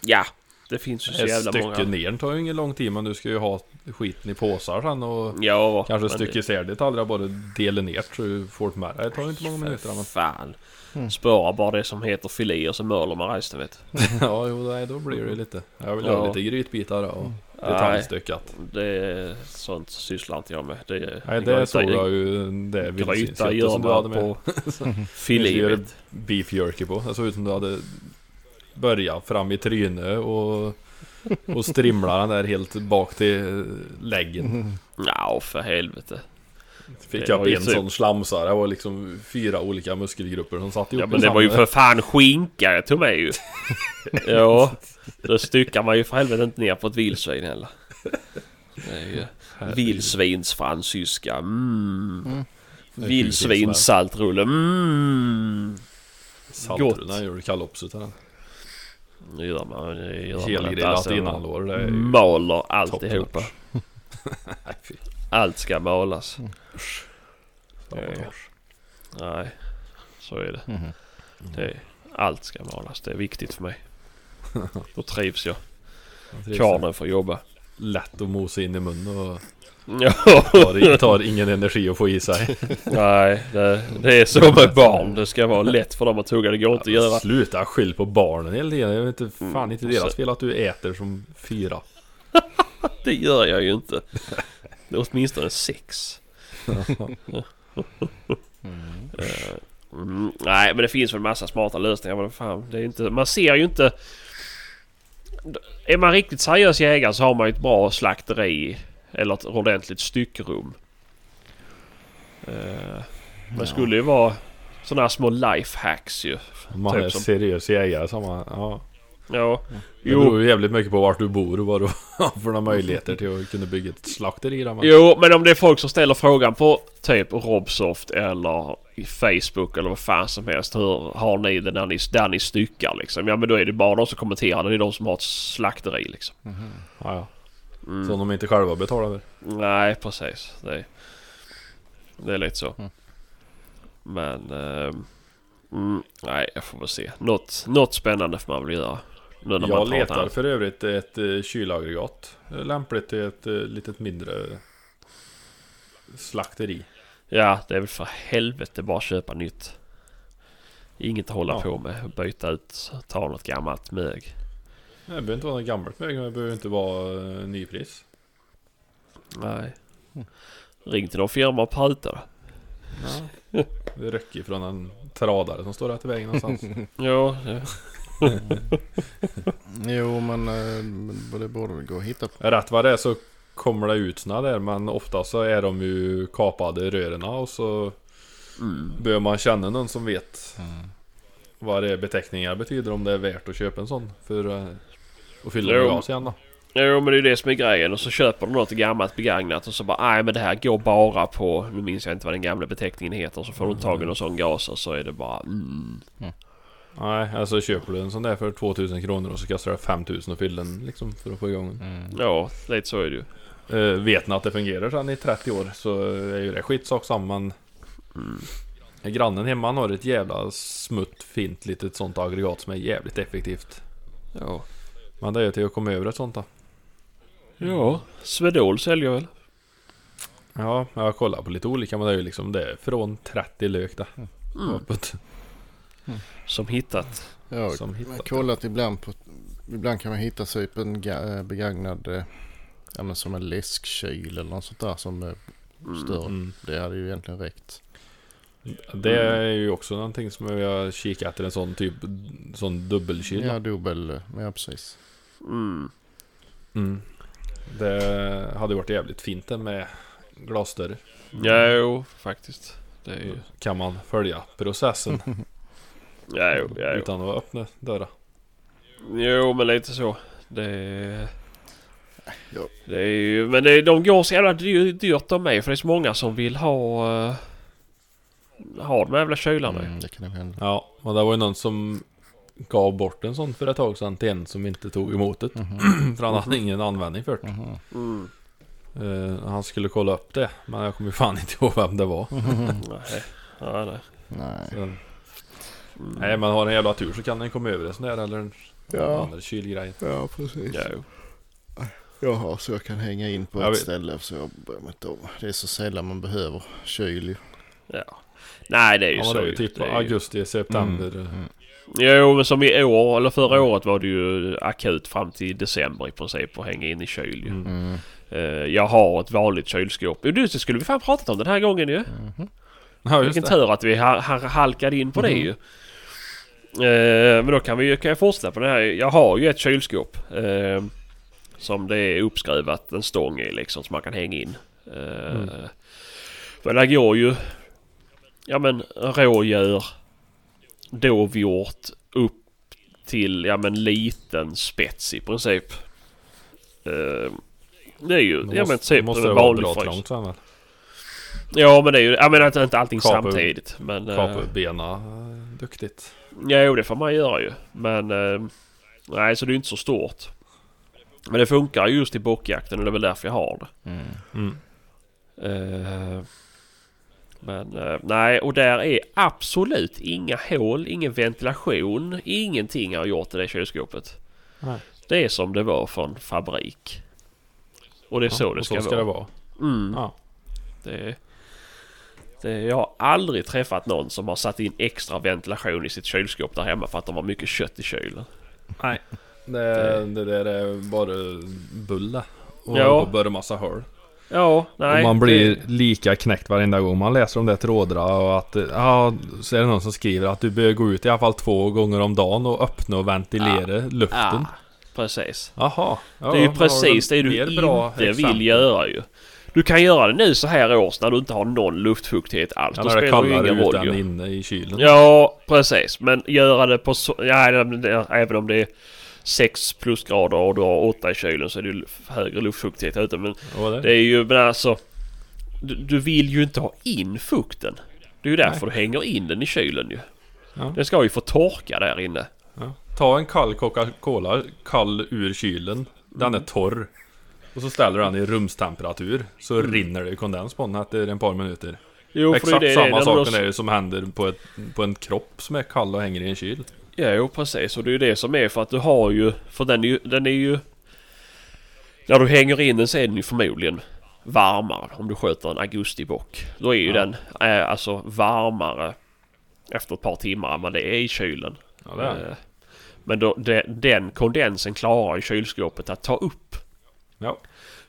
ja, det finns ju så Ett jävla stycke många. ner tar ju ingen lång tid men du ska ju ha skiten i påsar sen och Ja, kanske stycka isär det aldrig bara dela ner så du får det med dig. Det tar ju inte många minuter men... fan. Mm. Spara bara det som heter filéer så möler man resten vet ja, jo, nej, då blir det lite. Jag vill ha Ja. lite grytbitar och Nej, detaljstyckat. det är, sånt sysslar inte jag med. Det, Nej, går det såg jag ju det Gryta vildsvinsköttet gör som du hade man med. på filé. Beef jerky på. Det såg ut som du hade börjat fram i trynet och, och strimla den där helt bak till läggen. Mhm. Ja, för helvete. Fick Det jag en sån slamsa. Det var liksom fyra olika muskelgrupper som satt ihop Ja men det var ju för fan skinka jag tog med ju. ja, då styckar man ju för helvete inte ner på ett vildsvin heller. Vildsvinsfransyska. Mm. Mm. Vildsvinssaltrulle. Mm. Saltrullen gör du kalops utav den. Det gör man. Det gör. Helgrillat Alltså, innanlår. Det är ju Maler alltihopa. Nej. Allt ska malas. Sabotage. Nej, så är det. Mhm. det. Allt ska malas. Det är viktigt för mig. Då trivs jag. Kvarnen får jobba. Lätt att mosa in i munnen och Ja. tar, tar ingen energi att få i sig. Nej, det, det är så med barn. Det ska vara lätt för dem att tugga. Det går inte att göra. Sluta skyll på barnen hela tiden. Jag vet inte, fan Mm, inte och deras så- fel att du äter som fyra. Det gör jag ju inte. Det är åtminstone sex. Mm. Eh, Mm, nej, men det finns väl massa smarta lösningar. Men fan, det är inte, man ser ju inte... Är man riktigt seriös jägare så har man ju ett bra slakteri. Eller ett ordentligt styckrum. Eh, Det skulle ju vara sådana här små lifehacks ju. Man Typ är som- seriös jägare har man, ja. Ja, Det beror ju jävligt mycket på vart du bor och vad du har för några möjligheter till att kunna bygga ett slakteri där. Men... jo, men om det är folk som ställer frågan på typ Robsoft eller i Facebook eller vad fan som helst. Hur har ni det när ni, där ni styckar liksom? Ja men då är det bara de som kommenterar. Det är de som har ett slakteri liksom. Mhm. Ja, ja. Mm. Som de inte själva betalar för. Nej, precis. Det är, det är lite så. Mm. Men... ehm, mm, nej, jag får väl se. Något, något spännande får man väl göra. Nu när Jag man letar pratar. för övrigt ett uh, kylaggregat. Eh, Lämpligt till ett uh, litet mindre slakteri. Ja, det är väl för helvete bara köpa nytt. Inget att hålla Ja. på med. Byta ut, ta något gammalt mög. Det behöver inte vara något gammalt väg, det behöver inte vara uh, nypris. Nej. Ring till någon firma och prata då. Ja. Det räcker från en tradare som står där till vägen någonstans. Ja, ja. Jo men eh, men det borde väl gå att hitta på. Rätt vad det är så kommer det ut såna där men ofta så är de ju kapade rören och så Mm. behöver man känna någon som vet Mm. vad det är beteckningar betyder om det är värt att köpa en sån för uh, fylla Jo. med gas igen då. Jo men det är ju det som är grejen och så köper de något gammalt begagnat och så bara nej men det här går bara på, nu minns jag inte vad den gamla beteckningen heter, så får du tag i någon sån gas och så är det bara mm. Nej, alltså köper du en sån där för 2000 kronor och så kostar det 5000 att fylla den liksom för att få igång den. Mm. Ja, lite så är det ju. Eh, vet ni att det fungerar sedan i 30 år så är ju det skitsak samma men Mm. Grannen hemma har ett jävla smutt fint litet sånt aggregat som är jävligt effektivt. Ja. Men det är ju till att komma över ett sånt då. Ja, Swedol säljer väl? Ja, jag har kollat på lite olika men det är ju liksom det är från 30 lök det. Mm. Uppåt. Som hittat. Ja, Som jag har hittat. kollat ibland på... Ibland kan man hitta typ en eh, begagnad... eh, Ja men som en läskkyl eller något sånt där som är större. Mm. Det hade ju egentligen räckt. Det är ju också någonting som jag har kikat efter en sån typ sån dubbelkyl. Ja, dubbel... eh, Ja, precis. Mm. Mm. Det hade varit jävligt fint det med glasdörr. Ja, jo, faktiskt. Det är ju... Kan man följa processen Ja, jo, ja, jo. utan att öppna dörrar. Jo, men lite så. Det. Det är ju... Men det, de går så jävla dy- dyrt de med. För det är så många som vill ha... Uh, ha de jävla kylarna. Mm, det kan nog hända. Ja, och det var ju någon som gav bort en sån för ett tag sedan till en som inte tog emot det. Mhm. För han hade ingen användning för det. Mhm. Mm. Eh, han skulle kolla upp det, men jag kommer ju fan inte ihåg vem det var. Nej. Ja, nej. Nej. Så, nej, man har en jävla tur så kan den komma över en sån där eller en Ja. annan kylgrej. Ja, precis. Ja. Jaha, så jag kan hänga in på Jag ett vet. ställe så jag bryr mig inte om. Det är så sällan man behöver kyl ju. Ja. Nej, det är ju Ja, så det är ju ju. typ Det är ju- augusti, september. Mm. Jo, men som i år, eller förra året var det ju akut fram till december i princip att hänga in i kyl ju. Mm. Mm. Eh, jag har ett vanligt kylskåp. Jo, det skulle vi fan pratat om den här gången ju. Mhm. Ja, just Vilken det. tur att vi ha, ha, halkade in på det ju. Eh, men då kan, vi, kan jag fortsätta på det här. Jag har ju ett kylskåp. Eh, som det är uppskruvat en stång i liksom som man kan hänga in. Eh, Mm. Men det går ju... Ja men rådjur, dovhjort upp till ja men liten spets i princip. Eh, det är ju Då ja men måste, typ måste en vanlig frys. trångt sen väl? Ja men det är ju, jag menar inte, inte allting Kapa- samtidigt. Men, eh, Kapa upp bena eh, duktigt. ja, jo, det får man göra ju. Men eh, nej så det är ju inte så stort. Men det funkar ju just i bockjakten och det är väl därför jag har det. Mm. Mm. Eh, men eh, nej och där är absolut inga hål, ingen ventilation, ingenting har gjort i det kylskåpet. Nej. Det är som det var från fabrik. Och det är så Ja, det och ska, så ska vara. det vara. Mm. Ja. Det, det, jag har aldrig träffat någon som har satt in extra ventilation i sitt kylskåp där hemma för att de har mycket kött i kylen. Nej. Det, det där är bara bulle. Och Ja. börja massa hål. Ja, nej. och man blir det- lika knäckt varenda gång man läser om det trådra och att ja, så är det någon som skriver att du bör gå ut i alla fall två gånger om dagen och öppna och ventilera luften. Ja, precis. Jaha. Ja, det är ju precis det du inte vill göra ju. Du kan göra det nu så här års när du inte har någon luftfuktighet alls. Ja, Då spelar det ju ingen roll ju. inne i kylen. Ja, precis. Men göra det på så... Ja, även om det 6 plusgrader och du har 8 i kylen så är det ju högre luftfuktighet ute. Men det, det är ju... Men alltså... Du, du vill ju inte ha in fukten. Det är ju därför du hänger in den i kylen ju. Ja. Den ska ju få torka där inne. ja. Ta en kall Coca-Cola, kall ur kylen. Den Mm. är torr. Och så ställer du den i rumstemperatur. Så Mm. rinner det kondens på den efter ett par minuter. Jo, Exakt det är samma sak har- är det som händer på, ett, på en kropp som är kall och hänger i en kyl. Ja, jo, precis. Och det är ju det som är för att du har ju... För den är ju... Den är ju när du hänger in den så är den ju förmodligen varmare om du sköter en augustibock. Då är ju Ja. den eh, alltså varmare efter ett par timmar än vad det är i kylen. Ja, det är. Eh, Men då, de, den kondensen klarar ju kylskåpet att ta upp. Ja.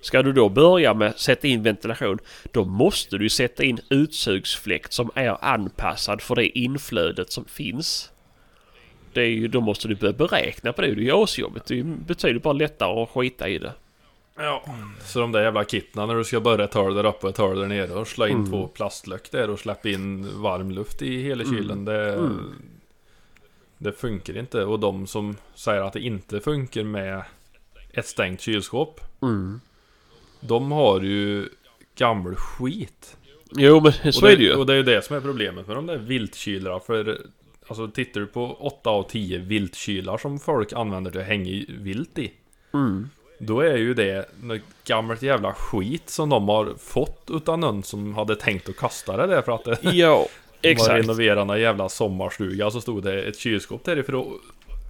Ska du då börja med sätta in ventilation då måste du sätta in utsugsfläkt som är anpassad för det inflödet som finns. Det är ju, då måste du börja beräkna på det. Det är ju asjobbigt. Det är betydligt bara lättare att skita i det. Ja. Så de där jävla kitna när du ska börja ta det där uppe och ta det där nere och slå in Mm. två plastlöck där och släppa in varm luft i hela Mm. kylen. Det, Mm. det funkar inte. Och de som säger att det inte funkar med ett stängt kylskåp. De har ju gammal skit. Jo men så och är det ju. Och det är ju det som är problemet med de där viltkylorna. För Alltså tittar du på 8 av 10 viltkylar som folk använder till att hänga vilt i. Mm. Då är ju det något gammalt jävla skit som de har fått utan någon som hade tänkt att kasta det där för att det Ja, var exakt. renovera en jävla sommarstuga så stod det ett kylskåp därifrån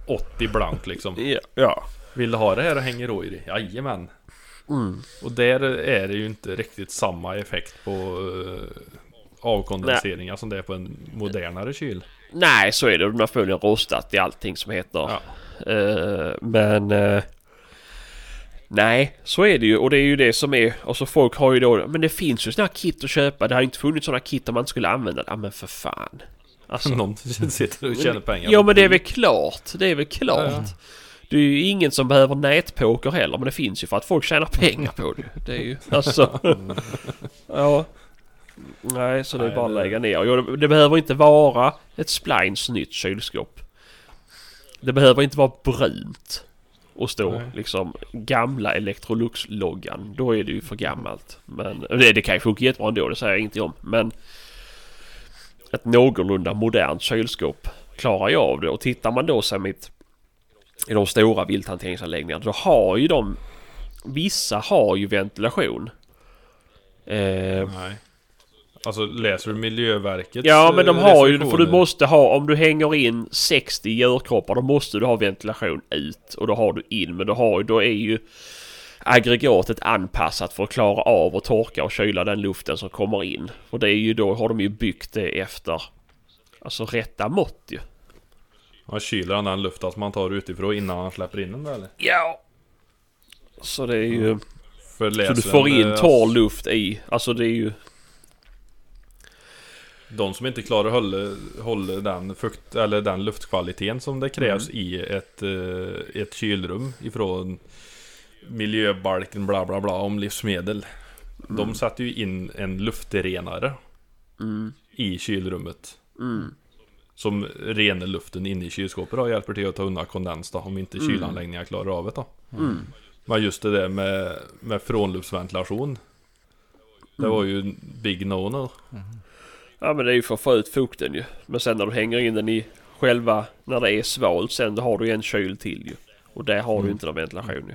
80 blank liksom. Ja, ja. Vill du ha det här och hänger då i? Jajamän. Mm. Och där är det ju inte riktigt samma effekt på uh, avkondenseringar som det är på en modernare kyl. Nej, så är det. De har förmodligen rostat i allting som heter. Ja. Eh, men... eh, nej, så är det ju. Och det är ju det som är... Och så folk har ju då... Men det finns ju sådana här kit att köpa. Det har ju inte funnits sådana kit om man inte skulle använda det. Ja men för fan. Alltså, Någon sitter och tjänar pengar. ja men det är väl klart. Det är väl klart. Ja, ja. Det är ju ingen som behöver nätpoker heller. Men det finns ju för att folk tjänar pengar på det. Det är ju alltså... ja. Nej, så det är Nej, bara att det- lägga ner. Jo, det, behöver inte vara ett splines nytt kylskåp. Det behöver inte vara brunt. Och stå Nej. liksom gamla Electrolux-loggan. Då är det ju för gammalt. Men det, det kan ju funka jättebra ändå, det säger jag ingenting om. Men ett någorlunda modernt kylskåp klarar jag av det. Och tittar man då som ett, i de stora vilthanteringsanläggningarna då har ju de Vissa har ju ventilation. Eh, Nej. Alltså läser du Miljöverkets Ja men de eh, har ju, för du måste ha, om du hänger in 60 djurkroppar då måste du ha ventilation ut och då har du in men då har då är ju aggregatet anpassat för att klara av att torka och kyla den luften som kommer in. Och det är ju då har de ju byggt det efter alltså rätta mått ju. Ja, kyler den luften som man tar utifrån innan han släpper in den där eller? Ja. Så det är ju, För så du får in eh, torr luft i, alltså det är ju, De som inte klarar att hålla, hålla den, fukt, eller den luftkvaliteten som det krävs Mm. i ett, eh, ett kylrum ifrån miljöbalken bla bla bla om livsmedel. De sätter ju in en luftrenare mm, i kylrummet. mm, Som renar luften inne i kylskåpet och hjälper till att ta undan kondens då, om inte Mm. kylanläggningar klarar av det då. mm. Men just det där med, med frånluftsventilation. Det var ju en big no-no. Ja men det är ju för att få ut fukten ju. Men sen när du hänger in den i själva, när det är svalt sen då har du ju en kyl till ju. Och där har du Mm. ju inte någon ventilation ju.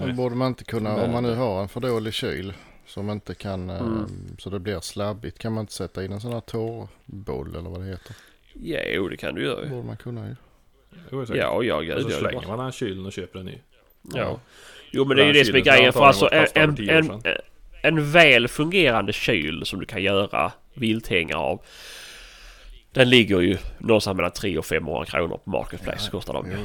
Men borde man inte kunna, om man nu har en för dålig kyl som inte kan, eh, Mm. så det blir slabbigt, kan man inte sätta in en sån här torrboll eller vad det heter? Ja, jo det kan du göra ju. borde man kunna ju. Jo. Ja, ja, och gud så ja, det slänger man den kylen och köper en ny. Ja. Jo men det är ju det som är grejen för alltså en, en, en, en väl fungerande kyl som du kan göra vilthängare av. Den ligger ju någonstans mellan 300 och 500 kronor på Marketplace kostar de ju.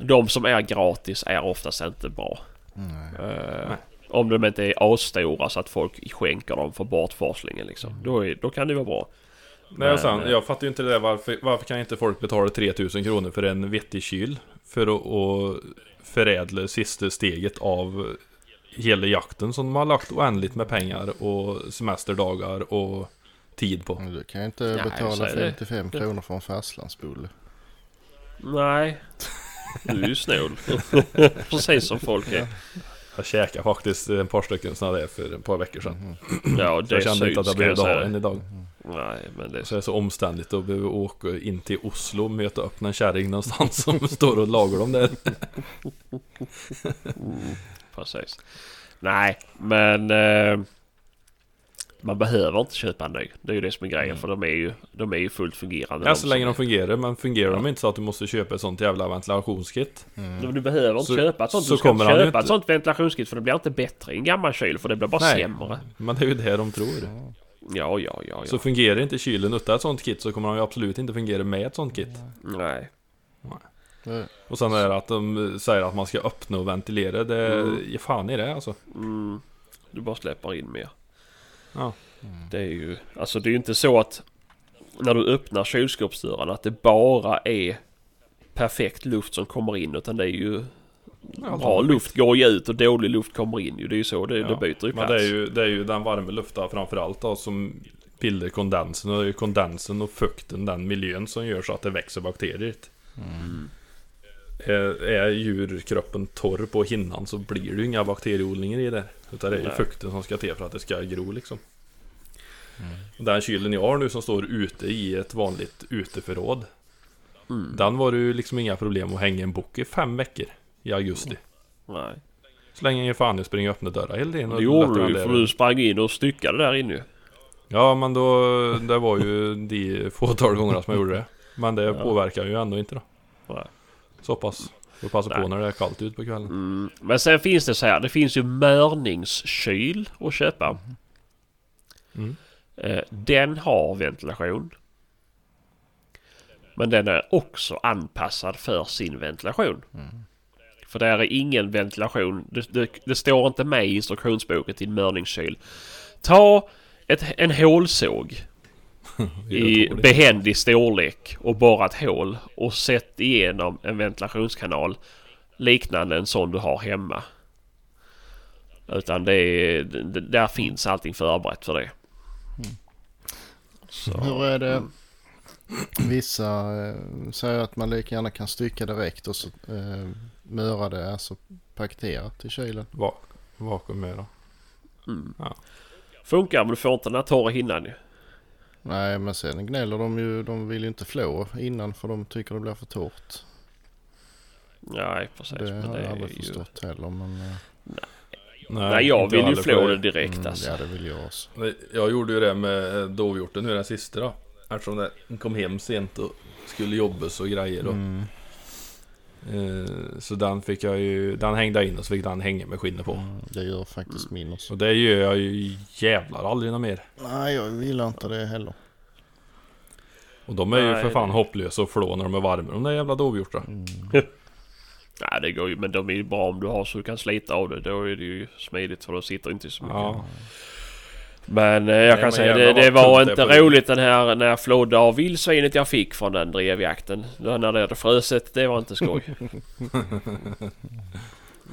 De som är gratis är oftast inte bra. Nej. Eh, Nej. om de inte är asstora så att folk skänker dem för bortforslingen liksom. Då, är, då kan det vara bra. Nej, och sen, Men, eh, jag fattar ju inte det där varför, varför kan inte folk betala 3000 kronor för en vettig kyl? För att, att förädla sista steget av hela jakten som de har lagt oändligt med pengar och semesterdagar och tid på. Men Du kan ju inte Nej, betala så är det. 55 kronor för en fastlandsbulle. Nej. Du är ju snål. Precis som folk är. Jag käkade faktiskt ett par stycken sådana där för ett par veckor sedan. Ja, Så det jag kände inte att jag behövde ha en idag. Nej, men det är Så det är så omständigt att behöva åka in till Oslo och möta upp en kärring någonstans som står och lagar dem där. Precis. Nej, men... Eh, man behöver inte köpa en ny. Det är ju det som är grejen. För de är ju, de är ju fullt fungerande. Ja, de så länge de fungerar, men fungerar de Ja. inte så att du måste köpa ett sånt jävla ventilationskit. Men Du behöver inte Så- köpa ett sånt. så Du ska inte kommer köpa ett sånt ventilationskit för det blir inte bättre i en gammal kyl. För det blir bara Nej. sämre. Men det är ju det de tror. Ja, ja, ja. ja. Så fungerar inte kylen utan ett sånt kit så kommer de ju absolut inte fungera med ett sånt kit. Nej. Det, Och sen är det att de säger att man ska öppna och ventilera. Det Mm. fan i det alltså. Mm, du bara släpper in mer. Ja. Det är ju... Alltså det är ju inte så att... När du öppnar kylskåpsdörrarna att det bara är perfekt luft som kommer in. Utan det är ju... Ja, Bra luft går ju ut och dålig luft kommer in ju. Det är ju så det, Ja, det byter ju Men plats. det är ju, det är ju den varma luften framförallt då som bildar kondensen. Och det är ju kondensen och fukten, den miljön som gör så att det växer bakterier. Mm. Är, är djurkroppen torr på hinnan så blir det ju inga bakterieodlingar i det. Utan det är ju fukten som ska till för att det ska gro liksom. Och Den kylen jag har nu som står ute i ett vanligt uteförråd. Mm. Den var det ju liksom inga problem att hänga en bok i fem veckor i augusti. Nej. Så länge jag fan jag springer och öppnar dörrar hela tiden. Det gjorde du för du sprang in och styckade där inne. Ja men då, det var ju de fåtal gångerna som jag gjorde det. Men det påverkar ju ändå inte då. Nej. Så pass. Får passa på när det är kallt ut på kvällen. Mm. Men sen finns det så här. Det finns ju mörningskyl att köpa. Mm. Eh, Den har ventilation. Men den är också anpassad för sin ventilation. För där är ingen ventilation. Det, det, det står inte med i instruktionsboken till mörningskyl. Ta ett, en hålsåg i behändig storlek och borra ett hål och sätt igenom en ventilationskanal liknande en sån du har hemma. Utan det är, där finns allting förberett för det. Så, Hur är det? Vissa eh, säger att man lika gärna kan stycka direkt och så eh, möra det, alltså paketerat i kylen. Va vakuum med då. mm. Ja. Funkar men du får inte den här torra hinnan ju. Nej men sen gnäller de ju, de vill ju inte flå innan för de tycker det blir för torrt. Nej precis. Det men har det jag aldrig ju... förstått heller men eh, Nej jag inte vill ju flå för- det direkt mm, alltså. ja det vill jag också. Jag gjorde ju det med dovhjorten nu den sista då. Eftersom den kom hem sent och skulle jobbas och grejer då. Mm. Eh, Så den fick jag ju, den hängde jag in och så fick den hänga med skinnet på. Mm, det gör faktiskt min också. Och det gör jag ju jävlar aldrig något mer. Nej jag gillar inte det heller. Och de är ju Nej, för fan det- hopplösa att flå när de är varma de där jävla dovhjortarna. Mm. Nej det går ju men de är ju bra om du har så du kan slita av det. Då är det ju smidigt för då sitter inte så mycket. Ja. Men eh, jag Nej, kan men säga det, det var inte roligt den här när jag flådde av vildsvinet jag fick från den drevjakten. Då När det hade frusit. Det var inte skoj.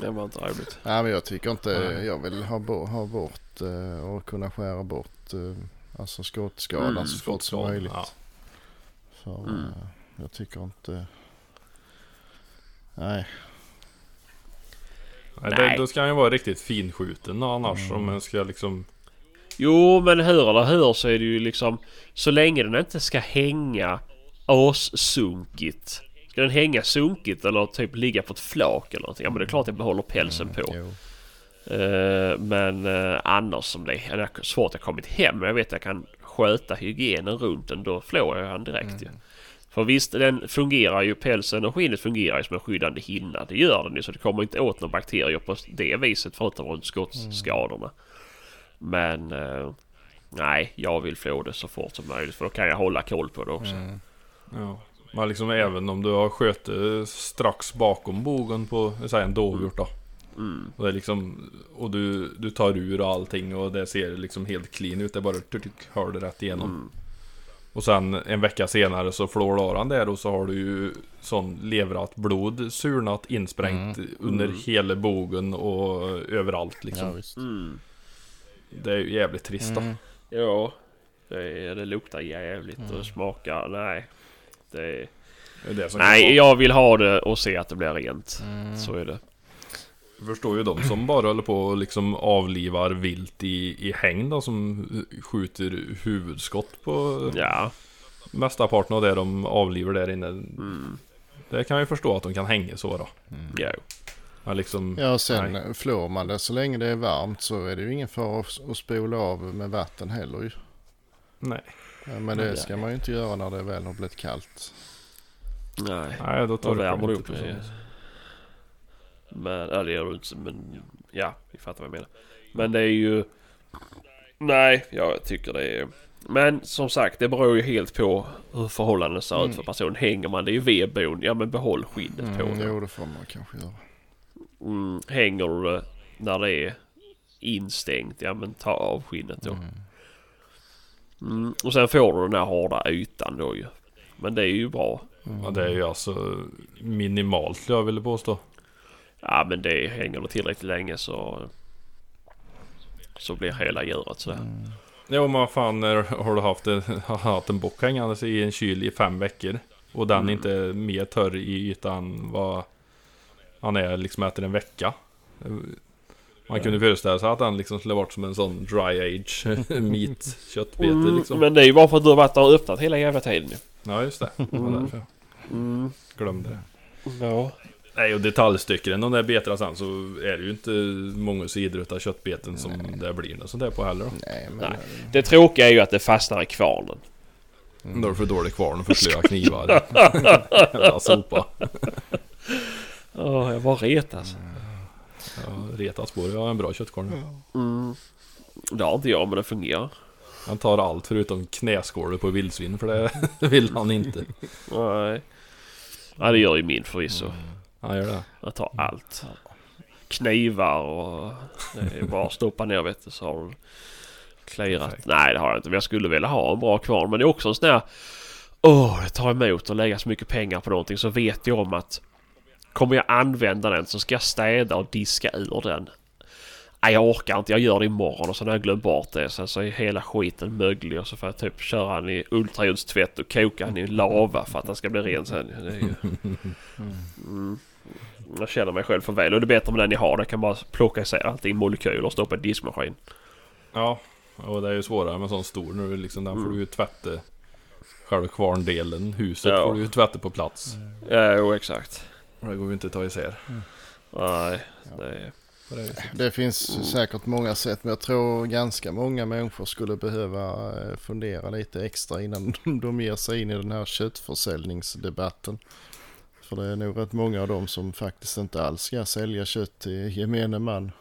det var inte roligt. Nej men jag tycker inte, jag vill ha, bo, ha bort eh, och kunna skära bort eh, alltså skottskadan Mm, så fort som möjligt. ja. För Mm. jag tycker inte, nej. Nej. Det, då ska han ju vara riktigt finskjuten annars om man ska liksom... Jo men hur eller hur så är det ju liksom så länge den inte ska hänga assunkigt. Ska den hänga sunkigt eller typ ligga på ett flak eller någonting? Ja men det är klart jag behåller pälsen på. Jo. Eh, men eh, annars som det är svårt att kommit hem. Jag vet att jag kan sköta hygienen runt den. Då flår jag han direkt ju. För visst den fungerar ju, pälsen och skinnet fungerar ju som en skyddande hinna. Det gör den ju så det kommer inte åt några bakterier på det viset förutom runt skottskadorna. Men eh, nej, jag vill få det så fort som möjligt för då kan jag hålla koll på det också. Mm. Ja. Men liksom även om du har sköte strax bakom bogen på, säg en dovhjort då. Mm. Och, det är liksom, och du, du tar ur allting och det ser liksom helt clean ut. Det är bara tuck, hör det rätt igenom. Mm. Och sen en vecka senare så flår den där och så har du ju sån leverat blod surnat insprängt under Mm. hela bogen och överallt Ja liksom. visst. Mm. Det är ju jävligt trist då. Mm. Ja, det, är- det luktar jävligt och det smakar, nej. Det är, Det är det nej, jag vill ha det och se att det blir rent. Mm. Så är det. Jag förstår ju de som bara håller på och liksom avlivar vilt i, i häng då som skjuter huvudskott på Ja. mestaparten av det de avlivar där inne. Mm. Det kan jag ju förstå att de kan hänga så då. Ja. Men liksom, Ja sen Nej. Flår man det så länge det är varmt så är det ju ingen fara att spola av med vatten heller ju. nej. Ja, Men det ska man ju inte göra när det väl har blivit kallt. Nej. Nej, då tar värmer du upp så. Men, ja det gör du inte men ja, vi fattar vad jag menar. Men det är ju... Nej, jag tycker det är... Men som sagt, det beror ju helt på hur förhållandena ser ut Mm. för personen. Hänger man det i vedbon, ja men behåll skinnet på Mm, det. jo det får man kanske göra. Mm, hänger du det när det är instängt, ja men ta av skinnet då. Mm. Mm, och sen får du den här hårda ytan då ju. Men det är ju bra. Mm. Ja, det är ju alltså minimalt jag vilja påstå. Ja men det hänger det tillräckligt länge så... Så blir hela djuret sådär. Mm. Jo men vad fan när har du haft en, haft en bock hängandes i en kyl i fem veckor och den Mm. inte är mer törr i ytan vad han är liksom efter en vecka. Man kunde föreställa sig att den liksom skulle varit som en sån dry age meat köttbete Mm, liksom. Men det är ju bara för att du har varit där och öppnat hela jävla tiden ju. Ja just det, det var Mm. därför jag Mm. glömde det. Ja. Nej och detaljstycken de där betarna sen så är det ju inte många sidor utav köttbeten som det blir något sånt där på heller då. Nej, men... Nej. Det tråkiga är ju att det fastnar i kvarnen. Mm. Då är det för dålig kvarn och för slöa knivar. Jävla sopa. Ja, jag bara retas. Ja, retas på det. Jag har en bra köttkvarn. Mm. Det har inte jag men det fungerar. Han tar allt förutom knäskålet på vildsvin för det vill han inte. Nej. Ja det gör ju min förvisso. Han gör det. Jag tar allt. Knivar och det är bara att stoppa ner vet du så har du clearat. Nej det har jag inte men jag skulle vilja ha en bra kvarn men det är också en sån här Åh det tar emot att lägga så mycket pengar på någonting så vet jag om att Kommer jag använda den så ska jag städa och diska ur den. Nej jag orkar inte, jag gör det imorgon och så när jag glömt bort det sen så är hela skiten möglig och så får jag typ köra den i ultraljudstvätt och koka den i lava för att den ska bli ren sen. Mm. Jag känner mig själv för väl och det är bättre med den jag har. Jag kan bara plocka isär allting molekyler och stoppa i diskmaskin. Ja, och det är ju svårare med sån stor nu liksom. Den får du ju tvätta själva kvarndelen. Huset Ja. får du ju tvätta på plats. Ja, jo exakt. Och det går ju inte att ta isär. Nej, det är... Det finns säkert många sätt men jag tror ganska många människor skulle behöva eh, fundera lite extra innan de ger sig in i den här köttförsäljningsdebatten. För det är nog rätt många av dem som faktiskt inte alls ska sälja kött till gemene man.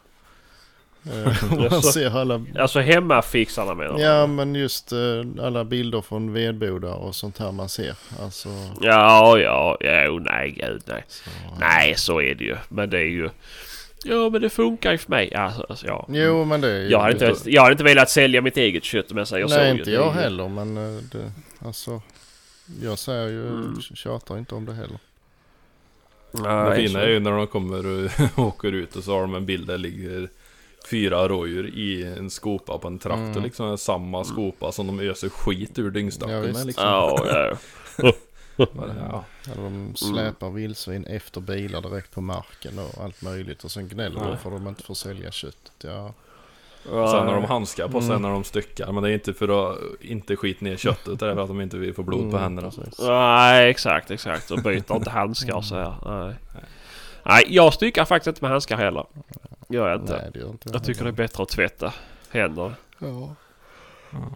Eh, Man Jaså? ser alla, Alltså hemmafixarna menar du? ja men just eh, alla bilder från vedbodar och sånt här man ser. Alltså, Ja, ja, ja, oh, nej gud nej. så, Nej, så är det ju. Men det är ju... Ja, men det funkar ju för mig. Alltså, alltså, ja. Jo men det är ju... Jag hade, inte, jag hade inte velat sälja mitt eget kött om jag säger så. Nej inte jag heller men eh, det, alltså jag säger ju, Mm. tjatar inte om det heller. Nej, Det fina är ju när de kommer och åker ut och så har de en bild där ligger fyra rådjur i en skopa på en traktor Mm. liksom. Samma skopa som de öser skit ur Ja, dyngstacken visst. med liksom. Ja, ja. Ja. Eller de släpar vildsvin efter bilar direkt på marken och allt möjligt och sen gnäller de för att de inte får sälja köttet. Ja, Och Sen har de handskar på sig Mm. när de styckar. Men det är inte för att inte skit ner köttet. Det är för att de inte vill få blod på Mm, händerna. precis. Nej, exakt, exakt. Och byter inte handskar och så här. Nej. Nej, jag styckar faktiskt inte med handskar heller. Gör jag inte. Nej det gör inte Jag tycker det är bättre att tvätta händer. Ja.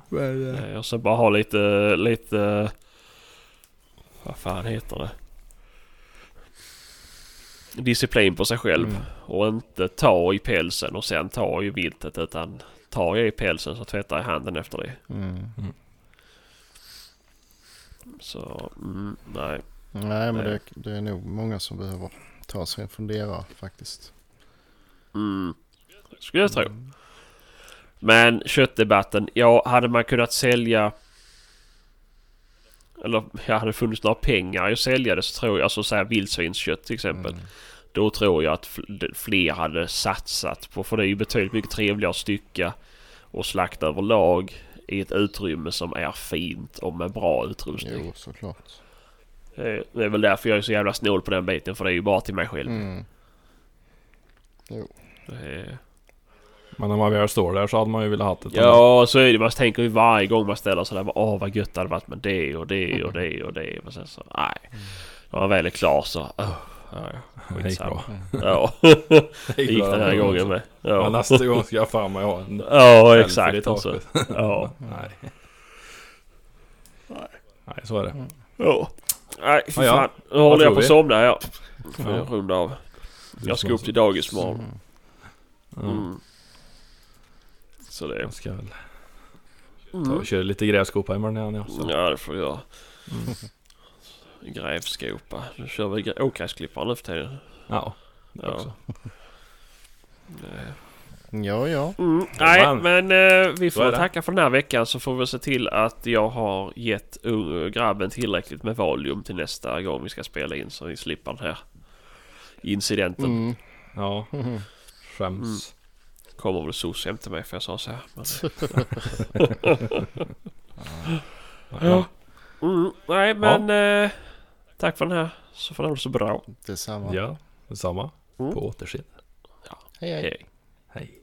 Men, eh, Eh, Och så bara ha lite, lite... Vad fan heter det? Disciplin på sig själv. Mm. Och inte ta i pälsen och sen ta i viltet. Utan tar jag i pälsen så tvättar jag handen efter det. mm. Så, mm, nej. Nej men Nej. det, det är nog många som behöver ta sig en funderare faktiskt. Mm. Skulle jag tro. Men köttdebatten. Ja, hade man kunnat sälja... Eller ja, hade det funnits några pengar i att sälja det så tror jag, alltså så här vildsvinskött till exempel. Mm. Då tror jag att fl- fler hade satsat på, för det är ju betydligt mycket trevligare att stycka och slakta överlag i ett utrymme som är fint och med bra utrustning. Jo såklart. Det är väl därför jag är så jävla snål på den biten, för det är ju bara till mig själv. Mm. Det är... Men när man väl står där så hade man ju velat ha ett annat. Ja, så är det. Man tänker ju varje gång man ställer sig där. Åh, vad gött det hade varit med det och det och det och det. Och sen så, nej. När man väl är klar så, åh, ja, ja, Det gick bra. Ja, Det det gick den här gången med. Ja, Ja, nästa gång ska jag fan mig ha en ja exakt. Alltså. Ja. Nej. Nej, så är det. ja. Nej, fy Ja, ja. fan. Nu håller jag på att somna här. Får Ja. jag runda av. Jag ska upp till dagis imorgon. Mm. Mm. Så det... Jag ska väl ta Mm. och köra lite grävskopa imorgon igen ja. Så. Ja, det får jag göra. Mm. Grävskopa. Nu kör vi grä- ågräsklippare nu för tiden. Ja, det Ja. också. Ja ja. Mm, nej, men eh, vi får tacka för den här veckan så får vi se till att jag har gett uh, grabben tillräckligt med valium till nästa gång vi ska spela in så vi slipper den här incidenten. Mm. Ja, Mm. skäms. Kommer väl SOS hem till mig för jag sa så här. Men, Ja. mm, nej, men eh, tack för den här så får det vara så bra. Detsamma. ja, detsamma. Mm. På återseende. Hej hej. Hej. Hej.